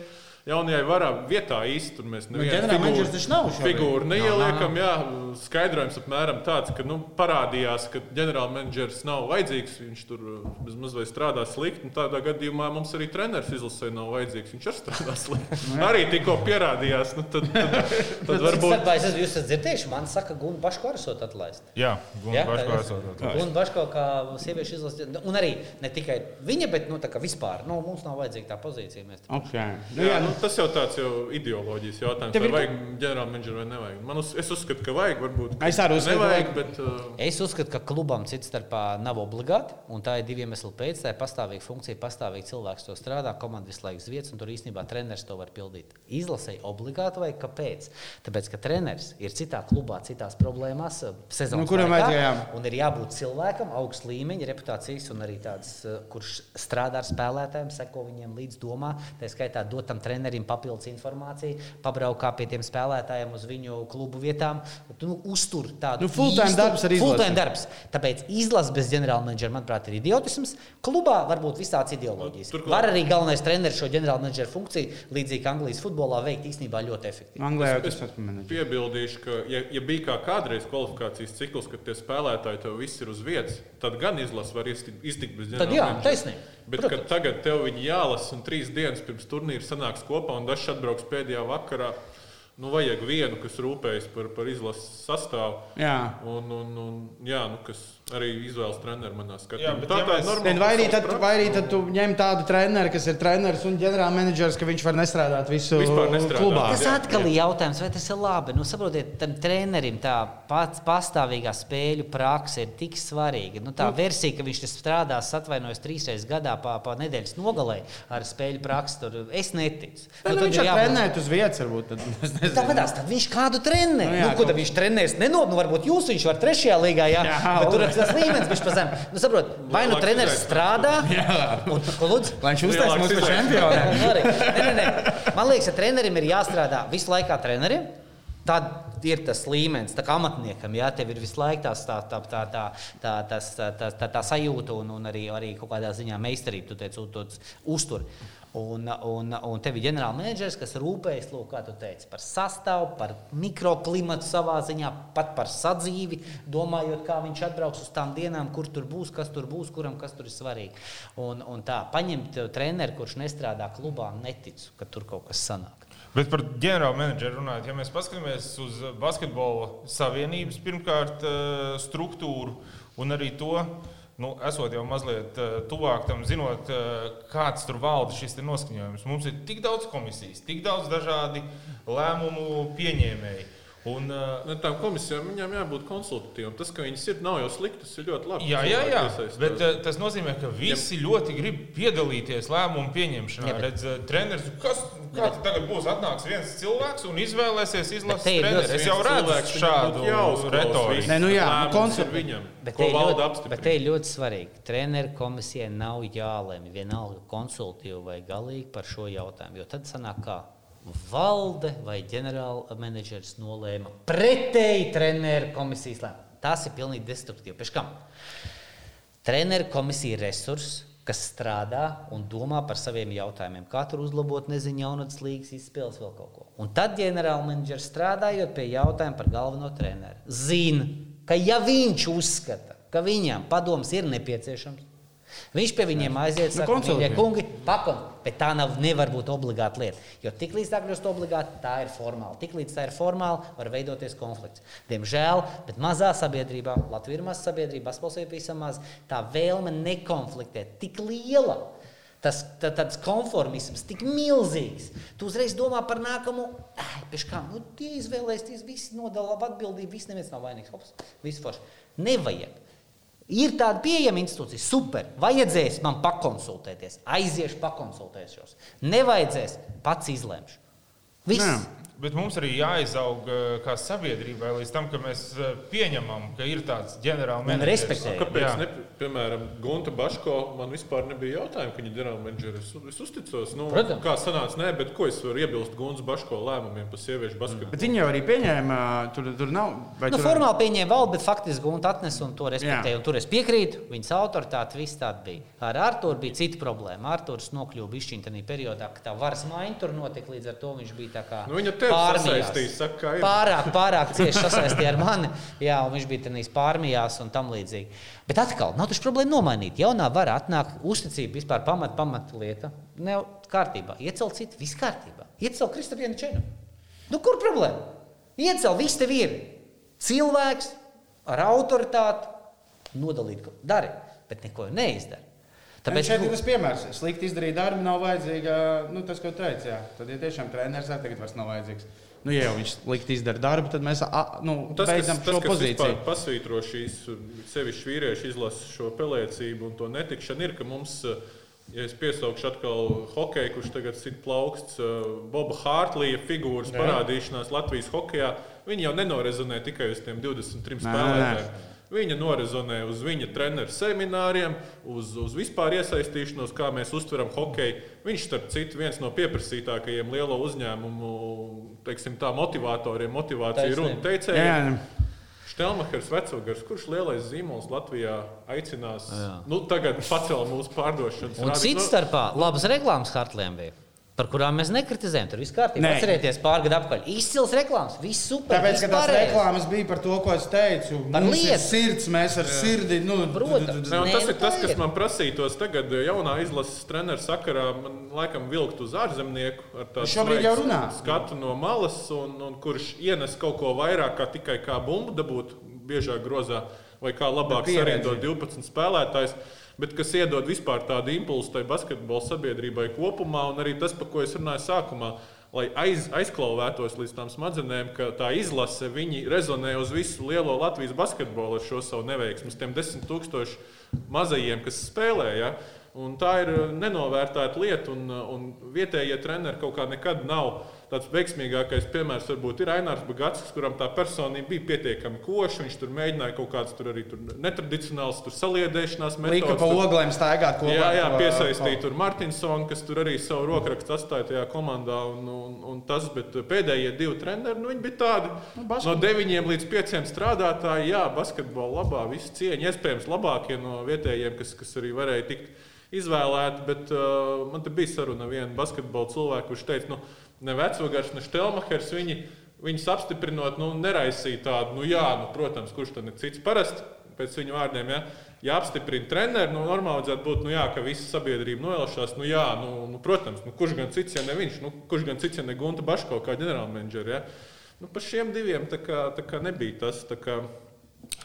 jaunajai varā vietā īsti tur mēs nevienu ģenerālmenedžers taču nav šobrīd. figūru Nav, neieliekam. Jā, skaidrojums apmēram tāds, ka nu, parādījās, ka ģenerālmenedžers nav vajadzīgs. Viņš tur bez mazliet strādā slikti. un Tādā gadījumā mums arī treneris izlasē nav vajadzīgs. Viņš arī strādā slikti. arī tikko pierādījās. Nu, tad, tad, tad varbūt Varbūt es esmu jūs dzirdējuši, man saka, Gunga Baško arī esot atlaist. Jā, Ja? Gunārs Pārstāvs. Gunga Baško kā sieviešu izlase, un arī ne tikai viņa, bet nu, tā kā vispār. Nu, mums nav vajadzīga tā pozīcija. Mēs Okay. Nu, Jā, jā, nu, nu, tas jau tāds jau ideoloģijas jautājums. Tev Vai ir- vajag ģenerālmenedžeru vai nevajag? Man uz, es uzskatu, ka vajag. Varbūt Es arī uzskatu, ka nevajag. vajag. Bet, uh, Es uzskatu, ka klubam cits starpā nav obligāti, un tā ir divi iemesli pēc. Tā ir pastāvīga funkcija, pastāvīgi cilvēks to strādā, komanda visu laiku uz vietas, un tur īstenībā treneris to var pildīt. Izlasēji obligāti vai kāpēc? Tāpēc, ka treneris ir citā klubā, citās problēmās, eh, sezonas Nu, kuram laikā, un ir jābūt cilvēkam, augsts līmeņa, reputācijas, un arī tāds, eh, kurš strādā ar spēlētājiem, seko viņiem līdz domā. Tā skaitā dot tam trenerim papildus informāciju, pabraukā pie tiem spēlētājiem uz viņu klubu vietām, nu, uztur tādu Nu, full-time darbs ar izlasi. full-time darbs. Tāpēc izlase bez ģenerālmenedžera, manuprāt, ir idiotisms. Klubā var būt visādas ideoloģijas. Turklāt- Var arī galvenais treneris šo ģenerālmenedžera funkciju, līdzīgi kā Anglijas futbolā, veikt īstenībā ļoti efektīvi. Anglijā jau Es tas pats menedžers. piebildīšu, ka, ja, ja bija kā kādreiz kvalifikācijas cikls, kad tie spēlētāji tev viss ir uz vietas, tad gan izlase var iztikt, bez Tad jā, taisnība. Bet tagad tev viņi jālasa un trīs dienas pirms turnīra sanāks kopā un dažs atbrauks pēdējā vakarā, nu vajag vienu, kas rūpējas par, par izlases sastāvu. Jā. Un, un, un, jā, nu, kas arī izvēlas treneru manā Jā, skatījumā. bet Tā ja tā ir mēs- Nē, Vai arī, tad, vai arī tad tu ņem tādu treneru, kas ir treneris un ģenerālmenedžers, ka viņš var nestrādāt visu Vispār nestrādāt. klubā? Tas atkal ir jautājums, vai tas ir labi. Nu, saprotiet, tam trenerim tā pats pastāvīgā spēļu praksa ir tik svarīga. Nu, tā versija, ka viņš strādās, atvainojas trīs reizes gadā pa, pa nedēļas nogalē ar spēļu praksi, tur es neticu. Nu, tad viņš jau jābūt- trenēt uz vietas, varbūt. Tad, es nezinu. Tāpēc tad viņš kādu trenē. Nu Nu, jā, nu, ko tad kaut- viņš trenēs? Nenot, nu, varbūt jūs viņš var trešajā līgā, jā, Jā, bet tur. Tas līmenis, viņš pa zem. Nu, saprot, vai nu treneris strādā, un, lūdzu? Lai viņš uztais izaicinājums. čempionu. Nu. Man liekas, ka trenerim ir jāstrādā visu laiku trenerim. Tad ir tas līmenis, tā kā amatniekam, ja tev ir visu laiku tās, tā, tā, tā, tā, tā, tas, tā, tā, tā, tā sajūta un, un arī, arī kaut kādā ziņā meistarība, tu teici, un tu uztur. Un, un, un tev ir ģenerālmenedžers, kas rūpējas lūk, teici, par sastāvu, par mikroklimatu savā ziņā, pat par sadzīvi, domājot, kā viņš atbrauks uz tām dienām, kur tur būs, kas tur būs, kuram kas tur ir svarīgi. Un, un tā, paņemt treneru, kurš nestrādā klubā, neticu, ka tur kaut kas sanāk. Bet par ģenerāla menedžeru runājot, ja mēs paskatāmies uz basketbola savienības pirmkārt eh, struktūru un arī to, nu, esot jau mazliet eh, tuvāk tam, zinot, eh, kāds tur valda šis noskaņojums. Mums ir tik daudz komisijas, tik daudz dažādi lēmumu pieņēmēji. Un, Ne, tām komisijām viņām jābūt konsultatīvām. Tas, ka viņas ir, nav jau slikti, tas ir ļoti labi. Jā, jā, jā. Bet uh, tas nozīmē, ka visi ja. ļoti grib piedalīties lēmumu pieņemšanā. Jā, bet- Redz, uh, treneris, kas kā tad tagad būs atnāks viens cilvēks un izvēlēsies izlases treneru? Es jau redzu šādu retoriku. Nē, nu jā, lēmums konsul- viņam, Bet te, ļoti, bet te ir ļoti svarīgi. Treneru komisijai nav jālemj vienalga konsultīvi vai galīgi par šo jautājumu. Jo tad sanāk, kā valde vai ģenerāla menedžers nolēma pretēji treneru komisijas lēmumu. Tas ir pilnīgi destruktīvi. Pēc kam? Treneru komisija ir resurss, kas strādā un domā par saviem jautājumiem. Kā tur uzlabot, nezinu, jaunatnes līgas izspēles, vēl kaut ko. Un tad ģenerālmenedžers strādājot pie jautājuma par galveno treneru, zina, ka ja viņš uzskata, ka viņam padoms ir nepieciešams, viņš pie viņiem aiziet, Nu, saka, konsultē. mīļie kungi, pakon, bet tā nav, nevar būt obligāta lieta. Jo tiklīdz tā kļūst obligāta, tā ir formāla. Tiklīdz tā ir formāla, var veidoties konflikts. Diemžēl, bet mazā sabiedrībā, Latvija ir maza sabiedrība, Basketbols ir pavisam maz, tā vēlme nekonfliktēt tik liela. Tas tā, tāds konformisms tik milzīgs. Tu uzreiz domā par nākamo, ah, pēc kā nu, tie izvēlēsies, visi nodala atbildību, viss neviens nav vainīgs. Hops, viss forši. Nevajag. Ir tāda pieejama institūcija, super. Vajadzēs man pakonsultēties, aiziešu, pakonsultēšos. Nevajadzēs, pats izlemšu. Viss. Nē. Bet mums arī jāizaug eh, kā sabiedrībai līdz tam, ka mēs eh, pieņemam, ka ir tāds ģenerāla Un menedžers. respektējam. Kāpēc? Ne, piemēram, Gunta Baško man vispār nebija jautājumu, ka viņa ir ģenerālmenedžera. Es, es uzticos, nu, Protams. kā sanāca, nē, bet ko es varu iebilst Guntas Baško lēmumiem par sieviešu basketbolu? Bet viņi jau arī pieņēma, tur, tur nav. vai Nu, tur- formāli pieņēma valdi, bet faktiski Gunta atnesa un to respektēja. Un tur es piekrītu, viņas autoritāte, viss tāda bija. Ar Arthuru bija cita problēma. Arthurs nokļuva bišķiņā tajā periodā, kad tā varas maiņa tur notika, līdz ar to viņš bija tā kā Nu, pārmijās. saka. Pārāk, pārāk cieši sasaistīja ar mani. Jā, un viņš bija tajās pārmijās un tam līdzīgi. Bet atkal, nav taču problēma nomainīt. Jaunā vara atnāk, uzticība vispār pamat, pamat lieta. Nav kārtībā. Iecelt citu, viss kārtībā. Iecelt Kristapienu Čenu. Nu, kur problēma? Iecelt, viss tev ir. Cilvēks ar autoritāti nodalīt, ko dari, bet neko neizdara. Tāpēc šeit ir tas piemērs. Slikti izdarīt darbu, nav vajadzīga. Nu, tas, ko teicu, jā. Tad, ja tiešām treneris tagad vairs nav vajadzīgs. Nu, ja jau viņš slikti izdara darbu, tad mēs a, nu, Tas, kas, beidzam tas, šo kas pozīciju. vispār pasvītro šīs sevišķi vīriešu izlases šo pelēcību un to netikšanu, ir, ka mums, ja es piesaukšu atkal hokeju, kurš tagad sit plauksts, Boba Hārtlīja figūras Jā. parādīšanās Latvijas hokejā, viņi jau nenorezonē tikai uz tiem 23 Nē, nē, spēlētājiem. Viņa norezonē uz viņa treneru semināriem, uz, uz vispār iesaistīšanos, kā mēs uztveram hokeju. Viņš, starp citu, viens no pieprasītākajiem lielo uzņēmumu teiksim, tā, motivatoriem, motivāciju runu Jā, teicējiem. Štelmachers, Vecogars, kurš lielais zīmols Latvijā aicinās, Jā. nu, tagad pacelt mūsu pārdošanas Un rādīt- cits nu, starpā labas reklāmas Hartlēm bija. Par kurām mēs nekritizējam, tur viss kārtībā. Atcerieties, pāri gadu apakaļ. Izcils reklāmas, viss super. Tāpēc, ka tās reklāmas bija par to, ko es teicu. Par lietu. sirds, mēs ar sirdi. Nu, Protams. Nē, tas nu ir tas, kas ir. man prasītos tagad, jaunā izlases treneru sakarā. Man laikam vilkt uz ārzemnieku ar tādu Šobrīd jau runā. skatu no malas, un, un kurš ienes kaut ko vairāk kā tikai kā bumbu dabūt biežāk grozā, vai kā labāk sarindot 12 spēlētājus. Bet kas iedod vispār tādu impulsu tai basketbola sabiedrībai kopumā, un arī tas, par ko es runāju sākumā, lai aiz, aizklauvētos līdz tām smadzenēm, ka tā izlase viņi rezonē uz visu lielo Latvijas basketbolu ar šo savu neveiksmu, tiem desmit tūkstošiem mazajiem, kas spēlē. Ja? Un tā ir nenovērtēta lieta, un, un vietējie treneri kaut kā nekad nav. Tāds veiksmīgākais piemērs varbūt ir Ainārs Bagats, kuram tā personība bija pietiekami koša. Viņš tur mēģināja kaut kādas tur arī tur netradicionālas tur saliedēšanās Lika pa oglēm staigāt kopā. Jā, jā piesaistīja tur Martinsonu, kas tur arī savu rokrakstu atstāja tajā komandā. Un, un, un tas, bet pēdējie divi treneri, nu, viņi bija tādi Nu, no basket- 9 līdz 5 strādātāji. Jā, basketbolā labā, visi cieņi. Iespējams, labākie no vietējiem, kas, kas arī varēja tikt izvēlēti. Bet uh, man te bija saruna ar vienu basketbolu cilvēku, kurš teica, nu, ne vecogars, ne štelmahers. Viņi, Viņus apstiprinot, nu, neraisīja tādu, nu, jā, nu, protams, kurš tad ir cits parasti. Pēc viņu vārdiem, ja, ja apstiprina treneru, nu, normāli vajadzētu būt, nu, jā, ka visa sabiedrība noelšās. Nu, jā, nu, nu, protams, nu, kurš gan cits, ja ne viņš, nu, kurš gan cits, ja ne Gunta Baško kā ģenerālmenedžers. Ja. Nu, par šiem diviem tā kā, tā kā nebija tas. tā Kā,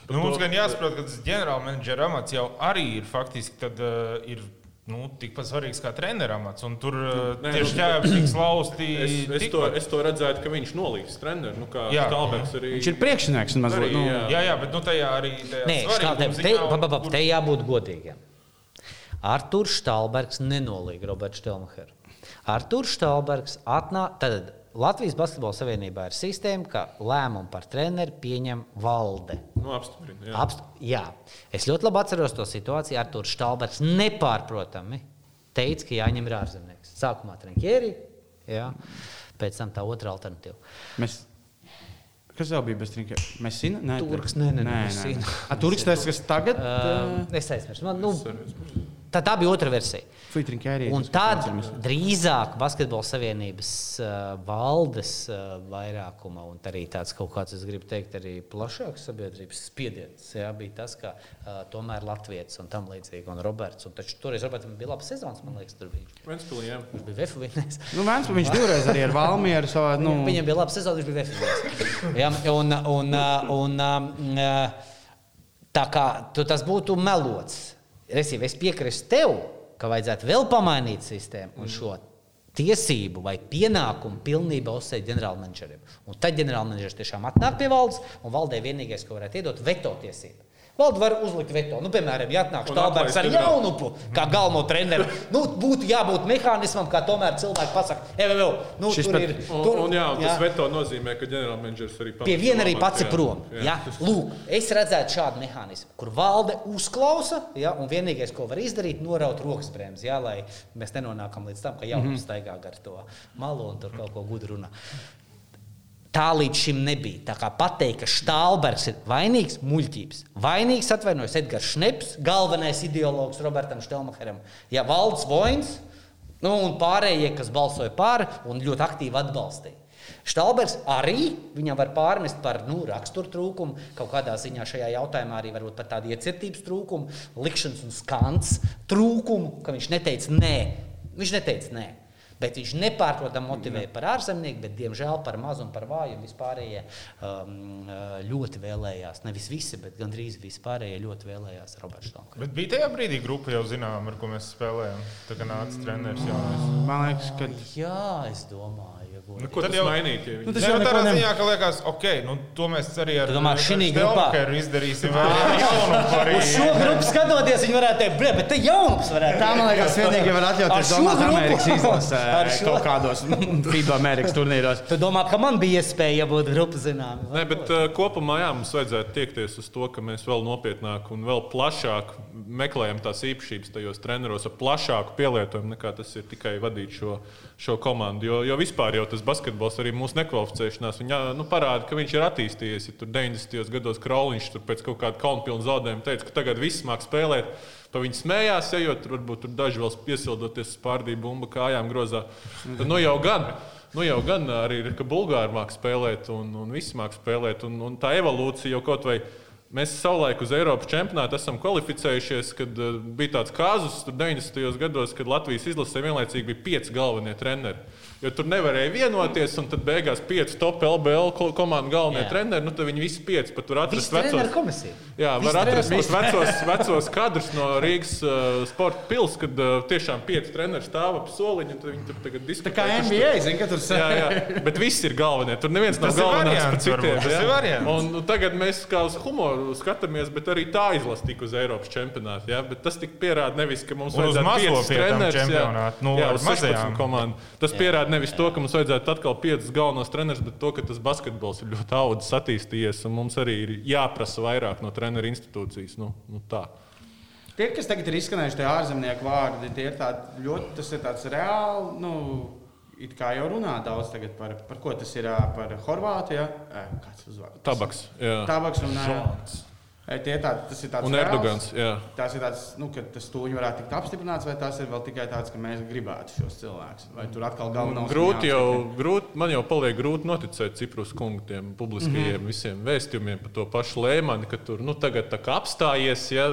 Nu, mums to- gan jāsaprot, ka tas ģenerālmenedžera amats jau arī ir faktiski tad, uh, ir, nu, tikpat svarīgs kā treneru amats. Un tur uh, Nē, tie nu, šķēpi tiks lausti. Es, es, to, tikpat. es to redzētu, ka viņš nolīgs treneru. Nu, kā Jā. Stalbergs arī. Viņš ir priekšnieks. un mazliet, Arī, nu, jā. Jā, jā, bet nu, tajā arī tajā Nē, štātē, te, pa, pa, pa, kur- te jābūt godīgiem. Arthurs Stalbergs nenolīga Roberts Štelmacheru. Arthurs Stalbergs atnāk, tad Latvijas Basketbola Savienībā ir sistēma, ka lēmumu par treneri pieņem valde. Nu, apstiprina, jā. Apst jā, es ļoti labi atceros to situāciju. Arthurs Stalbergs nepārprotami teica, ka jāņem ir ārzemnieks. Sākumā jā, pēc tam tā otra alternatīva. Mēs... Kas vēl bija bez trinka? Mēs zinām, nē, Turks, nē, nē, nē, Messina. A, Turks tas, kas tagad? Uh, es aizmirsu. Man, nu, tā, tā bija otra versija. Un tad drīzāk Basketbola savienības uh, valdes uh, vairākuma un arī tāds kaut kāds, es gribu teikt, arī plašāks sabiedrības spiediens. Jā, bija tas, ka uh, tomēr Latvijas un tam līdzīgi, un Roberts. Un taču toreiz Robertam bija labs sezons, man liekas, tur bija. Ventspilī, jā. Viņš bija Vēfuvīnais. Nu, Vēns, viņš divreiz arī ar Valmieru savā. Nu, Nu, Viņam bija labs sezons, viņš bija Vēfuvīnais. Jā, un, un, uh, un, um, uh, tā kā tu tas būtu melots. Resīvi, es piekrītu tev, ka vajadzētu vēl pamainīt sistēmu un šo tiesību vai pienākumu pilnībā uzsēst ģenerālmenedžeriem. Un tad ģenerālmenedžers tiešām atnāk pie valdes, un valdē vienīgais, ko varētu iedot, veto tiesību. Valde var uzlikt veto. Nu, piemēram, ja atnāk Un Štālbergs ar jaunupu, kā galveno treneru, nu, būtu jābūt mehānismam, kā tomēr cilvēki pasaka, ej, vēl, nu, Šis tur pat- ir. Un, Tur, un, jā, un tas jā. veto nozīmē, ka ģenerālmenedžers arī Pie viena arī pats ir Jā, prom. jā. Ja? Lūk, es redzētu šādu mehānismu, kur valde uzklausa, ja? un vienīgais, ko var izdarīt, ir noraut rokas bremzi, ja? lai mēs nenonākam līdz tam, ka jau mm -hmm. staigā gar to malu un tur kaut ko gudru runā. Tā līdz šim nebija. Tā kā pateikt, ka Štālbergs ir vainīgs, muļķības. Vainīgs, atvainojos, Edgars Šneps, galvenais ideologs Robertam Štelmacheram. Ja valdes voins, nu, un pārējie, kas balsoja par un ļoti aktīvi atbalstīja. Štālbergs arī viņam var pārmest par nu, rakstura trūkumu, kaut kādā ziņā šajā jautājumā arī varbūt par tādu iecirtības trūkumu, likšanas un skants trūkumu, ka viņš neteica nē. Viņš neteica nē. Bet viņš nepārprotami motivēja par ārzemnieku, bet, diemžēl, par mazu un par vāju. Vispārējie um, ļoti vēlējās, nevis visi, bet gandrīz vispārējie ļoti vēlējās Roberts Štālbergs. Bet bija tajā brīdī grupa jau zinām, ar ko mēs spēlējām. Tā kā nāca treneris jaunais. Man liekas, ka Jā, es domāju, ja Nu, ko Tad tas jau- mainīt? Ja Nu, viņi... tas Tas jau neko tādā ziņā, ka liekas, ok, nu, to mēs arī ar šī grupā? Izdarīsim. Uz šo grupu skatoties, viņi varētu teikt, bre, bet te jauns varētu tā, man liekas, vienīgi var Ar atļauties domāt grupu? Amerikas izlasē Ar šo? kaut kādos FIBA Amerikas turnīros. Tu domā, ka man bija iespēja būt grupas zināmā? Nē, bet uh, kopumā jā, mums vajadzētu tiekties uz to, ka mēs vēl nopietnāk un vēl plašāk meklējam tās īpašības tajos treneros, ar plašāku pielietojumu nekā tas ir tikai vadīt šo, šo komandu. Jo, jo vispār jau tas basketbols, arī mūsu nekvalificēšanās, viņa nu, parāda, ka viņš ir attīstījies. Ja tur 90. gados Krauliņš tur pēc kaut kāda kaunpilna zaudējuma teica, ka tagad viss māk spēlēt. Pa viņu smējās, ja, jo tur varbūt tur daži vēl piesildoties spārdīju bumbu kājām grozā. Tad, nu jau gan. Nu, jau gan arī ir, ka Bulgāri māca spēlēt, un, un visi māca spēlēt. Un, un tā evolūcija jau kaut vai mēs savulaik uz Eiropas čempionātu esam kvalificējušies, kad uh, bija tāds kāzus tur 90. gados, kad Latvijas izlasē vienlaicīgi bija pieci galvenie treneri. Jo tur nevarēja vienoties, un tad beigās pieci top LBL ko- komandu galvenie Jā. treneri. Nu, tad viņi visi pieci pat tur atrast ir vecos. komisija. Jā, Visi var atrast treneri- tos vecos, vecos kadrus no Rīgas uh, sporta pilsētas, kad uh, tiešām pieci treneri stāv ap soliņu. un Viņi tur tagad diskutē. Tā kā NBA, zina, ka tur Jā, jā, bet viss ir galvenie. Tur neviens nav galvenais par citiem. tas ir variants. Un nu, tagad mēs kā uz humoru skatāmies, bet arī tā izlase tika uz Eiropas čempionātu. Jā, bet tas tik pierāda nevis, ka mums vajadzētu mazo jā, čempionātu, nu, jā, uz 16 mazajām. komandu. Tas pierāda nevis to, ka mums vajadzētu atkal piecus galvenos trenerus, bet to, ka tas basketbols ir ļoti audzis, attīstījies, un mums arī ir jāprasa vairāk no treneru institūcijas. Nu, nu tā. Tie, kas tagad ir izskanējuši, tie ārzemnieku vārdi, tie ir tādi ļoti, tas ir tāds reāli, nu, it kā jau runā daudz par, par ko tas ir, par Horvātiju, ja? Kāds uzvārds? Tabaks. Jā. Tabaks un, ē, tie tādi, tas ir tāds Un. Erdogans. Jā. Tās ir tādas, nu, ka tas tūņi varētu tikt apstiprināts, vai tās ir vēl tikai tāds, ka mēs gribētu šos cilvēkus. Vai tur atkal galvenais Grūti jau, grūti, man jau paliek grūti noticēt Ciprus kungu tiem publiskajiem mm -hmm. visiem vēstījumiem par to pašu lēmani, ka tur nu, tagad tā kā apstājies, ja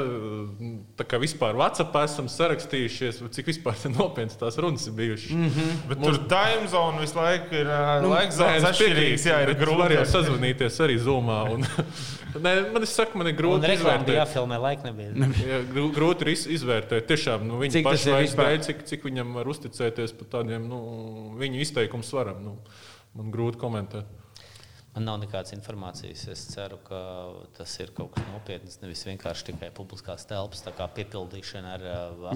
tā kā vispār WhatsApp esam sarakstījušies, cik vispār nopietnas tās runas ir bijušas. Mm -hmm. Bet tur time zone visu laiku ir nu, laiks zonas es atšķirīgs. Jā, ir bet Var jau grūti. sazvanīties arī Zoomā. Un, nē, man ir saka, man ir Un grūti izvērtēt. jāfilmē, laika nebija. Jā, grū- grūti ir iz- izvērtēt, tiešām nu, vairs vispār? dēļ, cik, cik viņam var uzticēties par tādiem nu, viņu izteikumu svaram. Nu, man grūti komentēt. Man nav nekādas informācijas. Es ceru, ka tas ir kaut kas nopietns. Nevis vienkārši tikai publiskās telpas piepildīšana ar uh,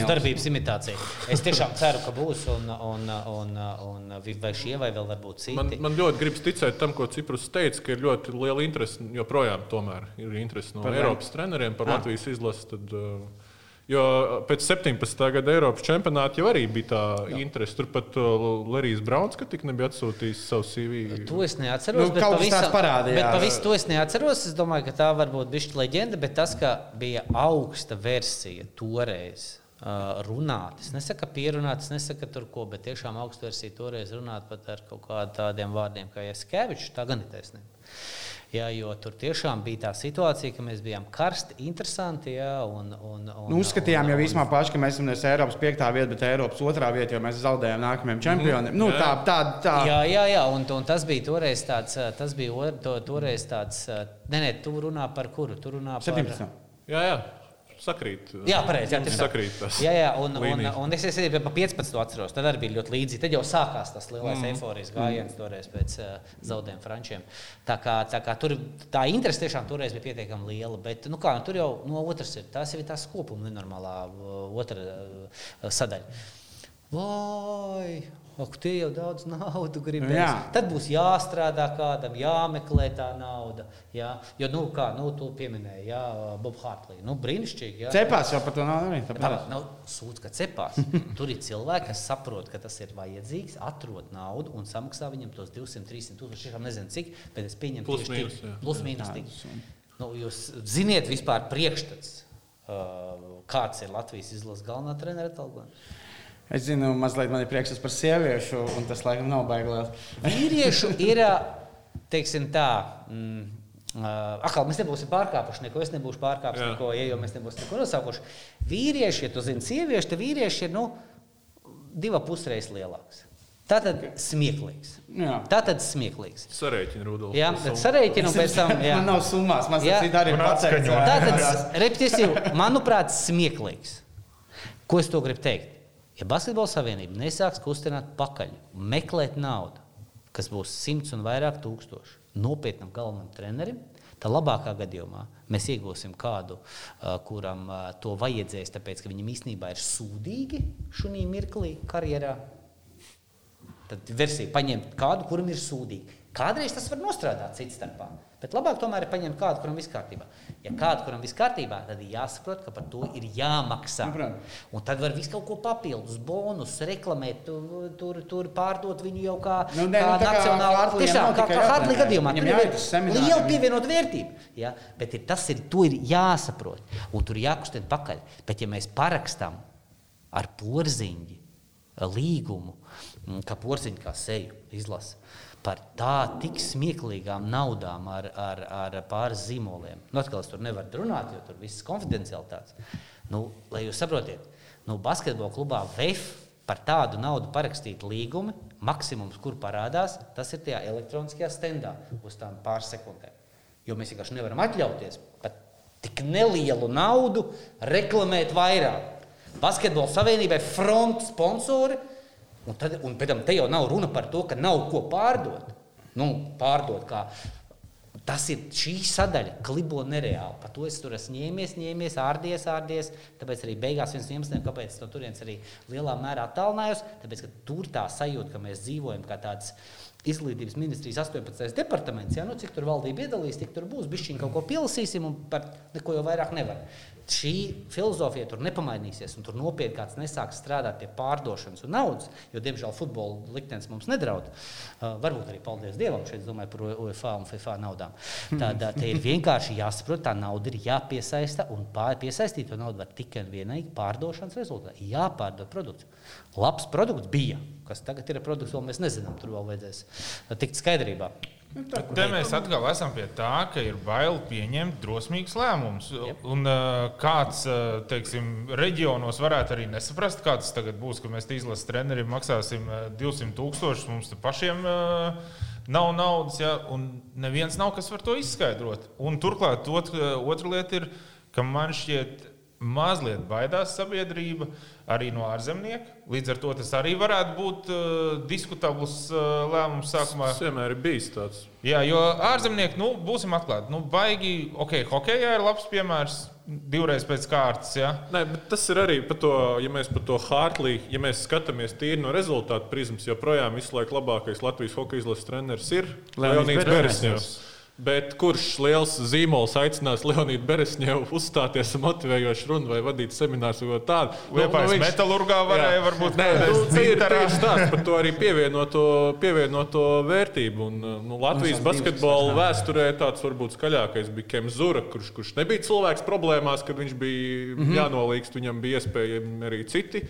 aktīvas- darbības imitāciju. Es tiešām ceru, ka būs un, un, un, un, vai šie vai vēl varbūt citi. Man, man ļoti gribas ticēt tam, ko Ciprus teica, ka ir ļoti liela interese, joprojām tomēr ir interese no Par par Eiropas treneriem par Ah. Latvijas izlasi. Tad, uh, Jo pēc 17. gada Eiropas čempionāta jau arī bija tā interese. Turpat uh, Lerijs Brauns, ka tik nebija atsūtījis savu CV. To es neatceros. Nu, bet kaut kas tāds parādījās. Bet pavisam to es neatceros. Es domāju, ka tā var būt bijusi leģenda, bet tas, ka bija augsta versija toreiz. Uh, runāt. Es nesaku, pierunāt, es nesaku tur ko, bet tiešām augsta versija toreiz runāt pat ar kaut kādiem tādiem vārdiem kā Jaskevičs. Tā gan ir taisnība. Jā, jo tur tiešām bija tā situācija, ka mēs bijām karsti, interesanti. Jā, un, un, un, Nu, uzskatījām un- jau īsumā paši, ka mēs esam nevis Eiropas piektā vieta, bet Eiropas otrā vieta, jo mēs zaudējām nākamajam čempionam. Nu, tā, tā, tā. Jā, jā, jā un, un tas bija toreiz tāds, ā, tas bija to, toreiz tāds, nē, nē, tu runā par kuru? Tu runā par 17. Jā, jā. Sakrīt. Jā, pareizi. Jā, sakrīt tas. Jā, jā, un, un, un es arī pa 15. atceros, tad arī bija ļoti līdzīgi. Tad jau sākās tas lielais mm. eifórijas gājiens toreiz pēc uh, zaudējuma frančiem. Tā kā, tā kā tur tā interese tiešām toreiz bija pietiekami liela. Bet nu kā, nu, tur jau no otras ir tās jau ir tās kopuma nenormālā uh, otra uh, sadaļa. Vai! Ak, tie jau daudz naudas gribēs. Jā. Tad būs jāstrādā kādam, jāmeklē tā nauda. Jā. Jo, nu, kā nu, tu pieminēji, jā, Bob Hartley. Nu, brīnišķīgi. Jā. Cepās jau par to arī. Tā nav sūds, ka cepās. Tur ir cilvēki, kas saprot, ka tas ir vajadzīgs, atrod naudu un samaksā viņam tos 200, 300 tūkstoši. Es nezinu, cik, bet es pieņemu mīnus, tik. jā. Plus mīnus tik. Nu, jūs ziniet vispār priekšstats, uh, kāds ir Latvijas izlases galvenā trenera atalgojums? Es zinu, mazliet man ir prieks par sieviešu, un tas laikam nav baigi liels. Vīriešu ir, teiksim tā, mm, uh, akal, mēs nebūsim pārkāpuši neko, es nebūšu pārkāpis neko, ja jau mēs nebūsim neko nosaukuši. Vīrieši, ja tu zini, sievieši, tad vīrieši ir, nu, divi pusreizes lielāks. Tātad smieklīgs. Jā. Tātad smieklīgs. Sarēķina Rudolf. Jā, bet sarēķinu un pēc tam. Jā. Man nav summās, man tas arī pateikts. atskaņo. Tātad, repetīcija, manuprāt, smieklīgs. Ko es to gribu teikt? Ja Basketbola savienība nesāks kustināt pakaļ, meklēt naudu, kas būs simts un vairāk tūkstoši, nopietnam galvenam trenerim, tad labākā gadījumā mēs iegūsim kādu, kuram to vajadzēs, tāpēc ka viņam īstenībā ir sūdīgi šajā mirklī karjerā. Tad versija paņemt kādu, kuram ir sūdīgi. Kādreiz tas var nostrādāt cits starpā. Bet labāk tomēr ir paņemt kādu, kuram viss kārtībā. Ja kādu, kuram viss kārtībā, tad ir jāsaprot, ka par to ir jāmaksā. Nu. Un tad var visu kaut ko papildus, bonus, reklamēt, tu, tur, tur pārdot viņu jau kā, Nu, kā nu, kā nacionālu Hartleyam Tiešām, kā, kā jātrenē. gadījumā. Tur ir liela pievienot vērtību. Ja? Bet ir, tas ir, to ir jāsaprot. Un tur jākustina pakaļ. Bet ja mēs parakstām ar porziņu līgumu, mm, kā porziņu kā seju izlasa. Par tā tik smieklīgām naudām ar, ar, ar pāris zīmoliem. Nu, atkal es tur nevaru runāt, jo tur viss ir konfidencialitātes. Nu, lai jūs saprotiet, nu, basketbola klubā VF par tādu naudu parakstīt līgumi, maksimums, kur parādās, tas ir tajā elektroniskajā stendā uz tām pāris sekundēm. Jo mēs vienkārši nevaram atļauties pat tik nelielu naudu reklamēt vairāk. Basketbola savienībai front sponsori, un, tad, un te jau nav runa par to, ka nav ko pārdot. Nu, pārdot kā. Tas ir šī sadaļa, klibo nereāli. Par to es tur esmu ņēmies, ņēmies, ārdies, ārdies. Tāpēc arī beigās viens no iemesliem, kāpēc no turienes arī lielā mērā attālinājos, tāpēc, ka tur tā sajūta, ka mēs dzīvojam kā tāds izglītības ministrijas 18. departaments. Ja, nu, cik tur valdība iedalīs, tik tur būs. Bišķiņ kaut ko pielasīsim un par neko jau vairāk nevar. Šī filozofija tur nepamainīsies, un tur nopietni kāds nesāks strādāt pie pārdošanas un naudas, jo, diemžēl, futbola liktenis mums nedraud. Uh, varbūt arī paldies Dievam, šeit domāju par UEFA un FIFA naudām. Tādā te ir vienkārši jāsaprot, tā nauda ir jāpiesaista, un piesaistīt to naudu var tikai un vienīgi pārdošanas rezultātā. Jāpārdod produkts. Labs produkts bija, kas tagad ir produkts, vēl mēs nezinām, tur vēl vajadzēs tikt skaidrībā. Te mēs atkal esam pie tā, ka ir bail pieņemt drosmīgus lēmumus. Un uh, kāds, uh, teiksim, reģionos varētu arī nesaprast, kā tas tagad būs, ka mēs izlases treneriem maksāsim uh, 200 tūkstošus, mums te pašiem uh, nav naudas, ja, un neviens nav, kas var to izskaidrot. Un turklāt ot, otra lieta ir, ka man šķiet, mazliet baidās sabiedrība arī no ārzemnieka. Līdz ar to tas arī varētu būt uh, diskutabls uh, lēmums sākumā. Tas vienmēr ir bijis tāds. Jā, jo ārzemnieki, nu, būsim atklāti, nu, baigi, ok, hokeja ir labs piemērs, divreiz pēc kārtas. Ja? Nē, bet tas ir arī par to, ja mēs par to Hartley, ja mēs skatāmies tīri no rezultātu prizmas, joprojām visu laiku labākais Latvijas hokeja izlases treneris ir Leonīds Leonīds Beresņevs. Beresņevs. Bet kurš liels zīmols aicinās Leonīdu Beresņevu uzstāties ar motivējošu runu vai vadīt seminārus vai ko tādu? Liepājas metālurgā varēja Jā. varbūt Nē, nu, ir tieši stāsts par to arī pievienoto, pievienoto vērtību. Un, nu, Latvijas basketbola vēsturē tāds varbūt skaļākais bija Kems Zura, kurš, kurš nebija cilvēks problēmās, kad viņš bija mm -hmm. jānolīgst. Viņam bija iespējami arī citi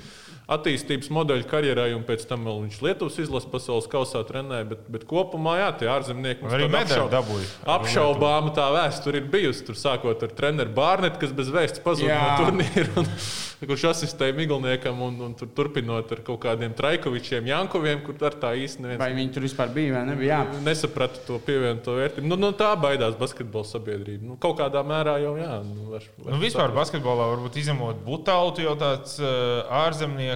attīstības modeļi karjerai, un pēc tam vēl viņš Lietuvas izlases pasaules kausā trenēja. Bet, bet kopumā, jā, tie ārzemnieki mums Arī medaļu dabūja. Apšaubāma tā vēsture ir bijusi. Tur sākot ar treneru Bārnetu, kas bez vēsts pazuda no turnīra. Un, kurš asistēja Miglniekam un, un tur, turpinot ar kaut kādiem Traikovičiem, Jankoviem, kur ar tā īsti neviens. Vai viņi tur vispār bija vai nebija? Jā. Nesapratu to pievienoto vērtību. Nu, nu, tā baidās basketbola sabiedrība. Nu, kaut kādā mērā jau jā. Nu, var, var Nu, vispār basketbolā varbūt izņemot Butālu, jau tāds uh,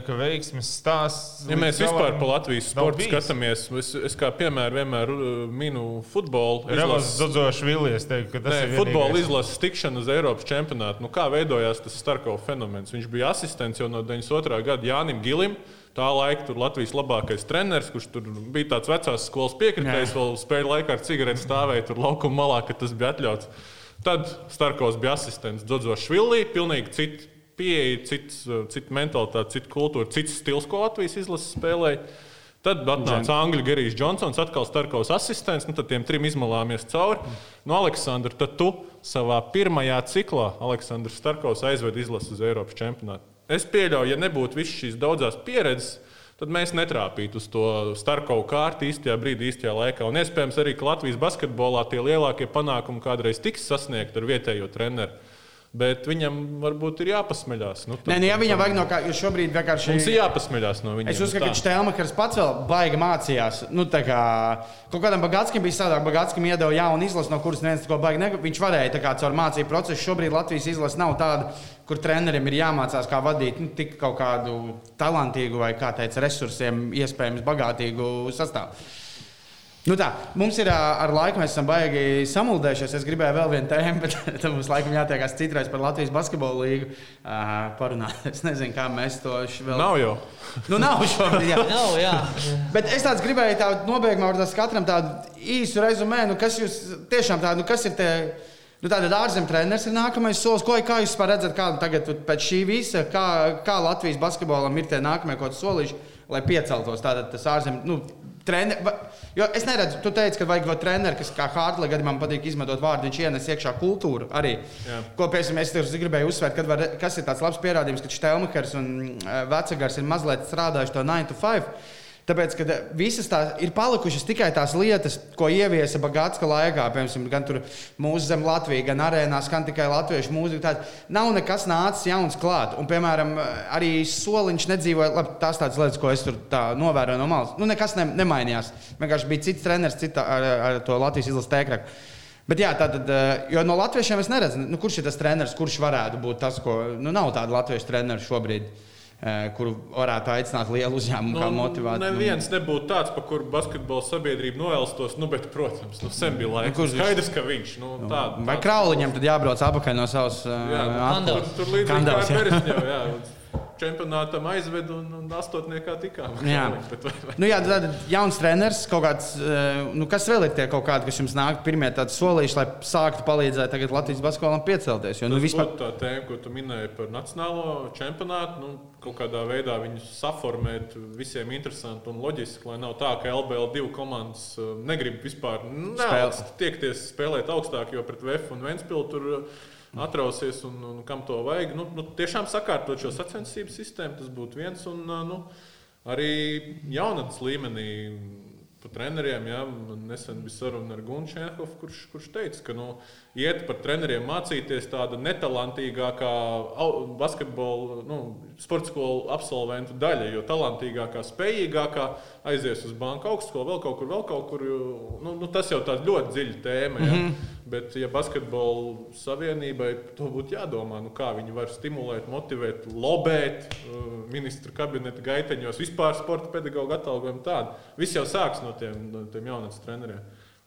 ārzemnieka veiksmes stāsts. Ja mēs vispār par Latvijas sportu skatāmies, es, es kā piemēru vienmēr uh, minu futbolu. Izlases- Zodzošs Vilijas teikt, ka tas Nē, ir futbola izlases tikšana uz Eiropas čempionātu. Nu, kā veidojās tas Starkova fenomens? Viņš bija asistents jau no 92. gada Jānim Gilim. Tā laika tur Latvijas labākais treneris, kurš tur bija tāds vecās skolas piekritējis, vēl spēļu laikā ar cigareti stāvēja tur laukuma malā, kad tas bija atļauts. Tad Starkovs bija asistents Džodžos Švillī, pilnīgi cits pieeja, cits, cits mentalitāte, cits kultūra, cits stils, ko Latvijas izlases spēlēja. Tad atnāca Angļu Gerijs Džonsons, atkal Starkovs asistents, nu tad tiem trim izmalāmies cauri. No Aleksandra, tad tu savā pirmajā ciklā, Aleksandrs Starkovs aizved izlasi uz Eiropas čempionātu. Es pieļauju, ja nebūtu visas šīs daudzās pieredzes, tad mēs netrāpītu uz to Starkovu kārtu īstajā brīdī, īstajā laikā. Un iespējams arī, Latvijas basketbolā tie lielākie panākumi kādreiz tiks sasniegti ar vietējo treneru. Bet viņam varbūt ir jāpasmeļās. Nu, tad- Nē, nu, ja viņam vajag no kā, jo šobrīd vienkārši. Mums ir jāpasmeļās no viņa. Es uzskatu, ka Štelmakers pats vēl baigi mācījās. Nu, tā kā kaut kādam Bagātskim bija savādāk. Bagātskim iedeva jaunu izlasi, no kuras neviens neko baigi negrib. Viņš varēja tā kā caur mācību procesu. Šobrīd Latvijas izlase nav tāda, kur treneriem ir jāmācās, kā vadīt nu, tik kaut kādu talantīgu vai, kā teica, resursiem iespējams bagātīgu sastāvu. Nu tā, mums ir ar laiku, mēs esam baigi samuldējušies. Es gribēju vēl vienu tēmu, bet tam mums laikam jātiekās citreiz par Latvijas basketbolu līgu uh, parunāt. Es nezinu, kā mēs to vēl. Nav jau. Nu, nav šobrīd. Jā. Nav, jā. Bet es tāds gribēju tādu nobeigumā, varbūt katram tādu īsu rezumē, nu, kas jūs tiešām tādu, nu, kas ir tie. Nu, Tātad ārzemju treneris ir nākamais solis. Ko, kā jūs redzat, kāda tagad pēc šī visa, kā, kā Latvijas basketbolam ir tie nākamie kaut kādi solīši, lai pieceltos tātad tas ārzemju nu, treneris? Jo es neredzu, tu teici, ka vajag vēl treneri, kas kā Hārtlē gadījumā man patīk izmantot vārdu, viņš ienes iekšā kultūru arī. Jā. Ko piemēram es gribēju uzsvērt, var, kas ir tāds labs pierādījums, ka Štelmakers un eh, Vecagars ir mazliet strādājuši to 9 to 5. Tāpēc, ka visas tās ir palikušas tikai tās lietas, ko ieviesa Bagātska laikā, piemēram, gan mūsu zem Latvijas, gan arēnās, gan tikai latviešu mūzika. Tāda. Nav nekas nācis jauns klāt. Un, piemēram, arī soliņš nedzīvoja, labi, tās tādas lietas, ko es tur novēroju no malas. Nu, nekas ne, nemainījās. Vienkārši bija cits treneris, cita ar, ar to Latvijas izlases tēkraku. Bet, jā, tātad, eh, jo no latviešiem es neredzu, nu, kurš ir tas treneris, kurš varētu būt tas, ko. Nu, nav tāda latviešu treneru šobrīd, kuru varētu aicināt lielu uzņēmumu, kā motivēt. Nu, Neviens nebūtu tāds, pa kuru basketbola sabiedrība noelstos. Nu, bet, protams, nu, sen bija laiks. kurš viņš? Skaidrs, ka viņš nu, tā, Vai krauliņam tad jābrauc atpakaļ no savas Jā, nu, atpūtas? tur, tur līdzīgi kā Kandavs, Čempionātam aizved un, un astotniekā tikām. Jā. Bet, vai, vai. Nu, jā, tad jauns treneris, kaut kāds, eh, nu, kas vēl ir tie kaut kādi, kas jums nāk, pirmie tādi solīši, lai sāktu palīdzēt tagad Latvijas basketbolam piecelties. Jo, nu, vispār, tā tēma, ko tu minēji par nacionālo čempionātu. Nu, kaut kādā veidā viņu saformēt visiem interesanti un loģiski, lai nav tā, ka LBL divu komandas uh, negrib vispār nevēlas tiekties spēlēt augstāk, jo pret VF un Ventspilu tur uh, atrausies un, un kam to vajag. Nu, nu, tiešām sakārtot šo sacensību sistēmu, tas būtu viens. Un, nu, arī jaunatnes līmenī. Pa treneriem, man nesen bija saruna ar Gunču Čenhofu, kurš, kurš teica, ka nu, iet par treneriem mācīties tāda netalantīgākā basketbola, nu, sporta skolu absolventu daļa, jo talantīgākā, spējīgākā aizies uz banku augstskolu, vēl kaut kur, vēl kaut kur. Nu, nu, tas jau tāds ļoti dziļa tēma. Ja? Mm -hmm. Bet, ja basketbola savienībai to būtu jādomā, nu, kā viņi var stimulēt, motivēt, lobēt uh, ministru kabineta gaiteņos, vispār sporta pedagoģu atalgojumu tādu. Viss jau sāks no tiem, no tiem jaunatnes treneriem.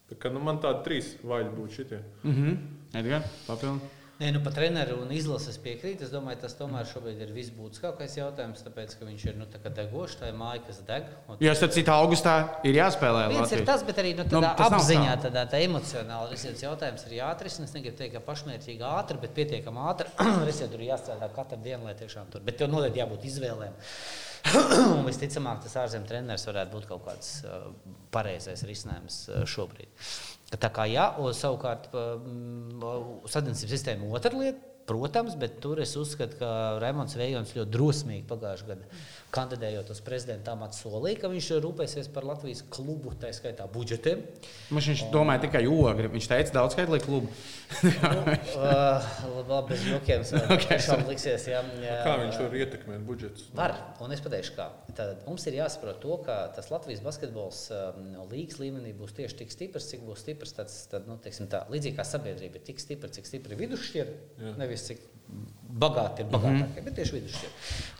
Tā kā, nu, man tādi trīs vaļi būtu šitie. mhm, Edgar, papildi. Nē, nu, par treneru un izlases piekrīt. Es domāju, tas tomēr šobrīd ir visbūtiskākais jautājums, tāpēc, ka viņš ir nu, degošs, tā ir māja, kas deg. Jo starp citu, augustā ir jāspēlē Viens ir tas, bet arī nu, Nu, tādā nav apziņā, tā. tādā tā emocionāli risināts jautājums ir jāatrisina. Es negribu teikt, ka pašmērķīgi ātri, bet pietiekami ātri. Risināts tur ir jāstrādā katru dienu, lai tiešām tur. Bet tev noteikti jābūt izvēlēm. Un visticamāk, tas ārzemju treneris varētu būt kaut kāds uh, pareizais risinājums uh, šobrīd. Tā kā jā, un savukārt mm, sadarbības sistēma otra lieta. protams, bet tur es uzskatu, ka Raimons Vējons ļoti drosmīgi pagājušajā gadā kandidējot uz prezidenta amatu solīja, ka viņš rūpēsies par Latvijas klubu, tā skaitā budžetiem. Viņš, viņš domāja tikai ogri. Viņš teica, daudz skaitlīgi klubu. nu, uh, labi, bez jokiem. Okay. Liksies, jā, jā, kā viņš var ietekmēt budžetus? Var, un es pateikšu, kā. Tad mums ir jāsaprot to, ka tas Latvijas basketbols um, līgas līmenī būs tieši tik stiprs, cik būs stiprs. Tāds, tad, nu, teiksim, tā, līdzīgi kā sabiedrība ir tik stipra, cik stipri vidusšķieri, nevis cik bagāti ir bagātākie, mm -hmm. bet tieši vidusšķieri.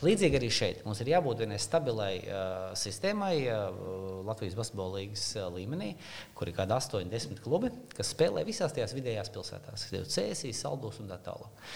Līdzīgi arī šeit mums ir jābūt vienai stabilai uh, sistēmai uh, Latvijas basketbola līnijas uh, līmenī, kur ir kādi 8, 10 klubi, kas spēlē visās tajās vidējās pilsētās, kas ir Cēsīs, Saldus un tā tālāk.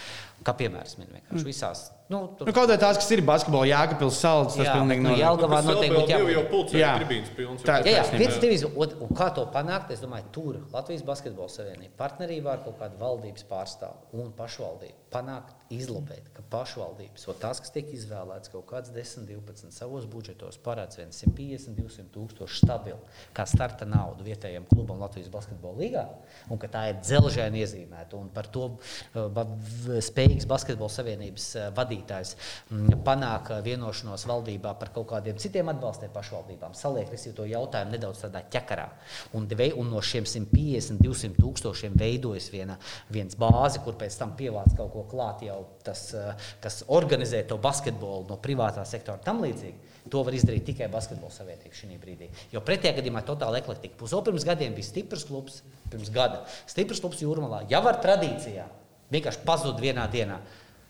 Kā piemērs min vienkārši mm. visās. Nu, tur... nu, kaut kā tās, kas ir basketbola, Jēkabils salds, tas jā, pilnīgi nu, Jelgavā noteikti būtu jābūt. Jau pulcē Jā. tribīnas pilns. Tā- Jā, jā, viens. Un, un kā to panākt? Es domāju, tur Latvijas Basketbola Savienība partnerībā ar kaut kādu valdības pārstāvu un pašvaldību panākt, izlobēt, ka pašvaldības, o tās, kas tiek izvēlētas kaut kāds 10, 12 savos budžetos, parāds 150, 200 tūkstoši stabili, kā starta naudu vietējiem klubam Latvijas Basketbola līgā, un ka tā ir dzelžēna iezīmēta. Un par to v- spējīgs Basketbola Savienības uh, vadītājs mm, panāk uh, vienošanos valdībā par kaut kādiem citiem atbalstiem pašvaldībām, saliek risīt to jautājumu nedaudz tādā ķekarā. Un, un no šiem 150, 200 tūkstošiem veidojas viena, viens bāze, kur pēc tam pievāc kaut ko klāt jau tas, uh, kas organizē to basketbolu no privātā sektora un tam līdzīgi. To var izdarīt tikai basketbola savienība šī brīdī. Jo pretējā gadījumā ir totāla eklektika. Puso pirms gadiem bija stiprs klubs, pirms gada. Stiprs klubs jūrmalā jau ar tradīcijām vienkārši pazuda vienā dienā.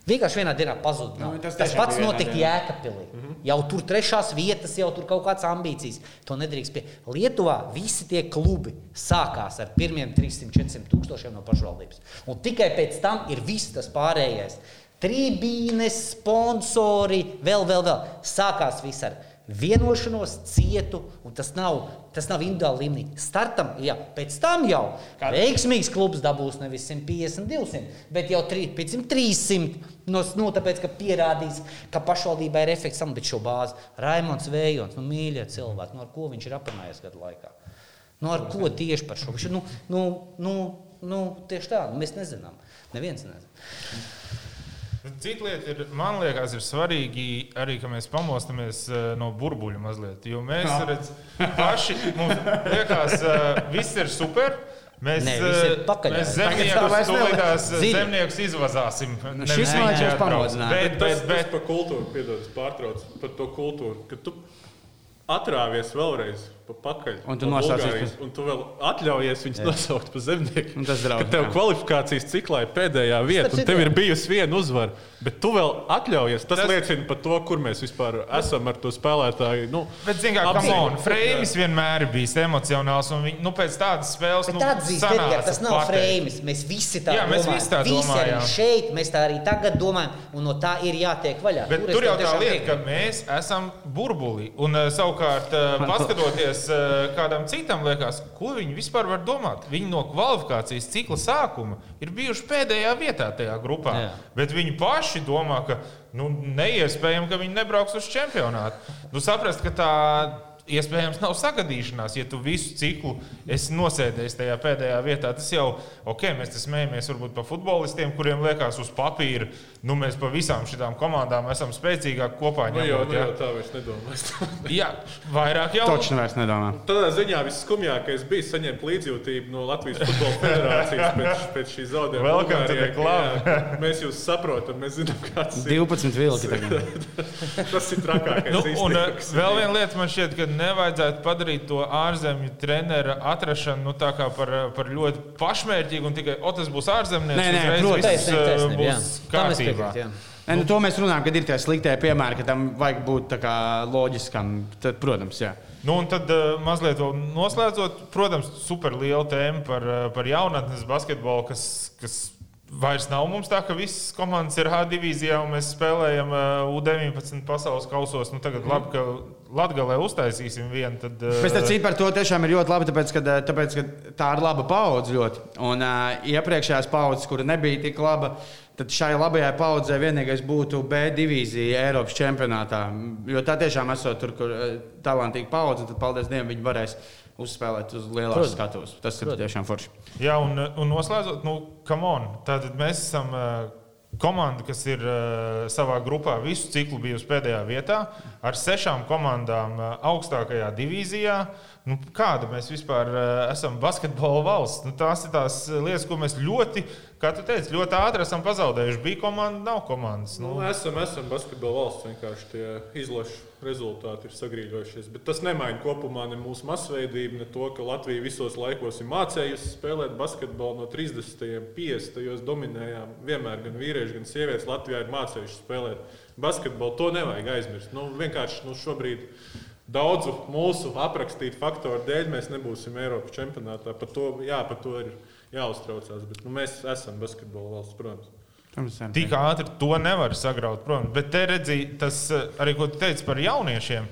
Vienkārši vienā dienā pazuda. Nu, tas tas pats notika dienā. Jēkabpilī. Mm -hmm. Jau tur trešās vietas, jau tur kaut kādas ambīcijas. To nedrīkst pie. Lietuvā visi tie klubi sākās ar pirmiem 300-400 tūkstošiem no pašvaldības. Un tikai pēc tam ir viss tas pārējais. Tribīnes, sponsori, vēl, vēl, vēl. Sākās viss ar vienošanos, cietu, un tas nav, tas nav individuāli līmenī. Startam, jā, pēc tam jau veiksmīgs klubs dabūs nevis 150, 200, bet jau 3, pēc tam 300. No, nu, tāpēc, ka pierādīs, ka pašvaldībai ir efekts tam, bet šo bāzi Raimons Vējons, nu, mīļie cilvēki, nu, ar ko viņš ir aprunājies gadu laikā. Nu, ar ko tieši par šo? Viņš nu, nu, nu, nu, tieši tā, nu, mēs nezinām. Neviens nezina. Cita lieta ir, man liekas, ir svarīgi arī, ka mēs pamostamies eh, no burbuļu mazliet. Jo mēs redzam, paši mums liekas, ka viss ir super. Mēs, Nē, eh, pakaļ. mēs zemniekus, tūlītās, eh, zemniekus izvazāsim. Nu, šis man liekas, jūs pamodināt. Bet, Bet, bet, par kultūru, piedod, es pārtraucu par to kultūru, ka tu atrāvies vēlreiz pa pakaļ. Un tu no nosaucies Un tu vēl atļaujies viņus nosaukt par zemniekiem. Tas draud, Ka tev jā. kvalifikācijas ciklā ir pēdējā vieta, un tev jā. ir bijusi viena uzvara. Bet tu vēl atļaujies. Tas, Tas- liecina par to, kur mēs vispār esam ar to spēlētāju. Nu, bet zini, kā apziņu. Kamon, Freimis vienmēr ir bijis emocionāls. Un viņi, nu, pēc tādas spēles, nu, sanāca Edgar, tas nav frēmis. Mēs visi tā Jā, mēs domājam. visi tā visi domājam. arī šeit, mēs tā arī tagad domājam, un no tā ir jātiek vaļā. Bet es tur jau tā lieta, ka mēs esam burbulī. Un uh, savukārt, uh, paskatoties uh, kādam citam, liekas, ko viņi vispār var domāt. Viņi no kvalifikācijas cikla sākuma ir bijuši pēdējā vietā tajā grupā. Jā. Bet viņi paši domā, ka nu, neiespējami, ka viņi nebrauks uz čempionātu. Nu, saprast, ka tā iespējams nav sagadīšanās, ja tu visu ciklu esi nosēdējis tajā pēdējā vietā. Tas jau, ok, mēs te smējamies varbūt par futbolistiem, kuriem liekas uz papīra, nu mēs pa visām šīm komandām esam spēcīgāki kopā. Nu, jau, ņemot, nu, ja? jau tā vairs nedomāju. Jā, vairāk jau. Točni vairs nedomā. Tādā ziņā visskumjākais bija saņemt līdzjūtību no Latvijas Futbola Federācijas pēc, pēc šī zaudējuma. Welcome to the club. Mēs jūs saprotam, mēs zinām, kāds ir. 12 vilki tagad. Tas ir trakākais. Nu, un kas vēl viena lieta man šķiet, ka nevajadzētu padarīt to ārzemju treneru atrašanu nu, par, par ļoti pašmērķīgu un tikai, o, tas būs ārzemnieks. Nē, nē, uzreiz protams. viss, Taisnība, uh, taisnība, jā. kārtībā. piekrītu, jā. Nē, nu, to mēs runājam, kad ir tie sliktie piemēri, ka tam vajag būt tā kā loģiskam. Tad, protams, jā. Nu, un tad uh, mazliet vēl noslēdzot, protams, super liela tēma par, uh, par jaunatnes basketbolu, kas, kas vairs nav mums tā, ka visas komandas ir H divīzijā un mēs spēlējam uh, U19 pasaules kausos. Nu, tagad labi, ka Latgalē uztaisīsim vienu. Tad, Bet starp citu par to tiešām ir ļoti labi, tāpēc, ka, tāpēc, ka tā ir laba paudze ļoti. Un uh, iepriekšējās paudzes, kura nebija tik laba, tad šai labajai paudzei vienīgais būtu B divīzija Eiropas čempionātā. Jo tā tiešām esot tur, kur talantīga paudze, tad paldies Dievam, viņi varēs uzspēlēt uz lielākas skatuves. Tas ir tiešām forši. Jā, un, un noslēdzot, nu, come on. Tātad mēs esam uh, komanda, kas ir uh, savā grupā visu ciklu bijusi pēdējā vietā, ar sešām komandām uh, augstākajā divīzijā. Nu, kāda mēs vispār uh, esam basketbola valsts? Nu, tās ir tās lietas, ko mēs ļoti kā tu teici, ļoti ātri esam pazaudējuši. Bija komanda, nav komandas. Nu. Nu, esam, esam basketbola valsts. Vienkārši tie izlašu rezultāti ir sagrīļojušies. Bet tas nemaina kopumā ne mūsu masveidību, ne to, ka Latvija visos laikos ir mācējusi spēlēt basketbolu no 30. un 50. dominējām. Vienmēr gan vīrieši, gan sievietes Latvijā ir mācējuši spēlēt basketbolu. To nevajag aizmirst. Nu, vienkārši nu, šobrīd. Daudzu mūsu aprakstītu faktoru dēļ mēs nebūsim Eiropas čempionātā. Par to, jā, par to ir jāuztraucās. Bet, nu, mēs esam basketbola valsts, protams. Tik ātri to nevar sagraut, protams. Bet te redzēji, tas eh, arī, ko tu teici par jauniešiem.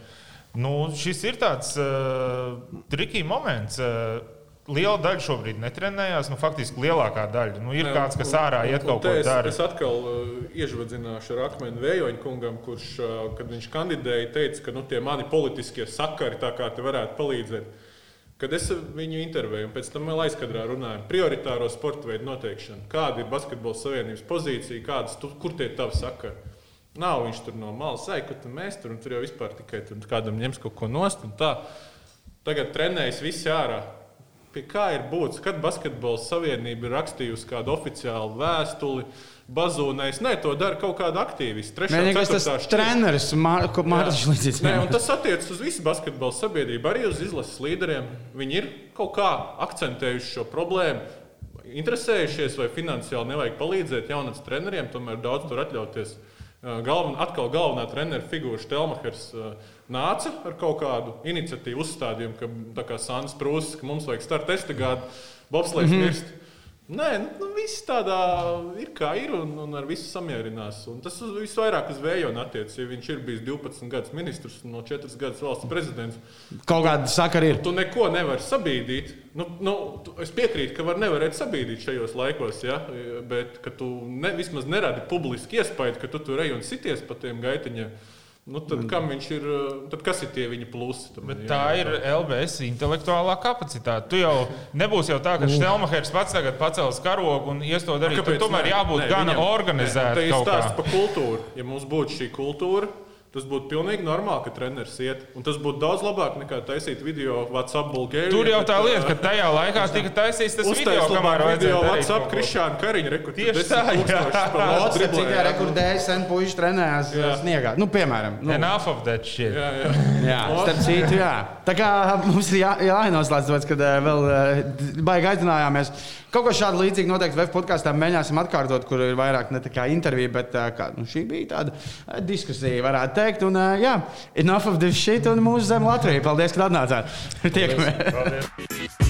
Nu, šis ir tāds uh, trikīgs moments. Uh, liela daļa šobrīd netrenējās. Nu, faktiski lielākā daļa. Nu, ir Jā, kāds, kas ārā iet kaut ko darīt. Es atkal uh, iežvadzināšu ar akmeni vējoņu kungam, kurš, uh, kad viņš kandidēja, teica, ka nu, tie mani politiskie sakari tā kā te varētu palīdzēt. Kad es viņu intervēju, un pēc tam vēl aizkadrā runāju prioritāro sporta veidu noteikšanu, kāda ir basketbola savienības pozīcija, kādas, tu, kur tie tavi sakari. Nav viņš tur no malas, ai, kur mēs tur, tur jau vispār tikai tur kādam ņems kaut ko nost. Tagad trenējas visi ārā. Pie kā ir būtis, kad basketbola savienība ir rakstījusi kādu oficiālu vēstuli, uh, bazūnais. Nē, to dara kaut kāda aktīvista. Nē, tas ir treneris Mārcis Līdzīgs. Nē, un tas attiecas uz visu basketbalu sabiedrību, arī uz izlases līderiem. Viņi ir kaut kā akcentējuši šo problēmu. Interesējušies, vai finansiāli nevajag palīdzēt jaunatnes treneriem, tomēr daudz tur atļauties. Galven, atkal galvenā treneru figūra Štelmachers nāca ar kaut kādu iniciatīvu uzstādījumu, ka tā kā Sandrs Prūsis, ka mums vajag starta estagādu, bobslēgs mm -hmm. mirst. Nē, nu, viss tādā ir kā ir un, un ar visu samierinās. Un tas visvairāk uz Vējona attiecas. Ja viņš ir bijis 12 gadus ministrs un no 4 gadus valsts prezidents, kaut kāda sakara ir. Tu neko nevari sabīdīt. Nu, nu, es piekrītu, ka var nevarēt sabīdīt šajos laikos, ja? bet ka tu ne, vismaz neradi publiski iespēju, ka tu tur ej un sities pa tiem gaitiņiem. Nu, tad, viņš ir, tad kas ir tie viņa plusi? Bet tā ir LBS intelektuālā kapacitāte. Tu jau nebūsi jau tā, ka Štelmachers pats tagad pacels karogu un ies to darīt. Tur tomēr jābūt gan organizētam. Tā ir stāsts par kultūru. Ja mums būtu šī kultūra, Tas būtu pilnīgi normāli, ka treneris iet. Un tas būtu daudz labāk nekā taisīt video WhatsApp Bulgārijā. Tur jau tā lieta, ka tajā laikā tika taisīts tas video, kamēr video WhatsApp Krišāna Kariņa rekords. Tieši tā, jā. Cik tā rekordēja sen puiši trenējās sniegā. Nu, piemēram. Nu. Enough of that shit. Jā, jā. jā starp citu, jā. Tā kā mums ir jā, jānoslēdz, kad vēl baigi aicinājāmies. Kaut ko šādu līdzīgu noteikti VF podkāstā mēģināsim atkārtot, kur ir vairāk ne tikai intervija, bet kā, nu, šī bija tāda diskusija, varētu teikt. Un, jā, enough of this shit un mūsu zem Latviju. Paldies, ka atnācāt. Tiekamies!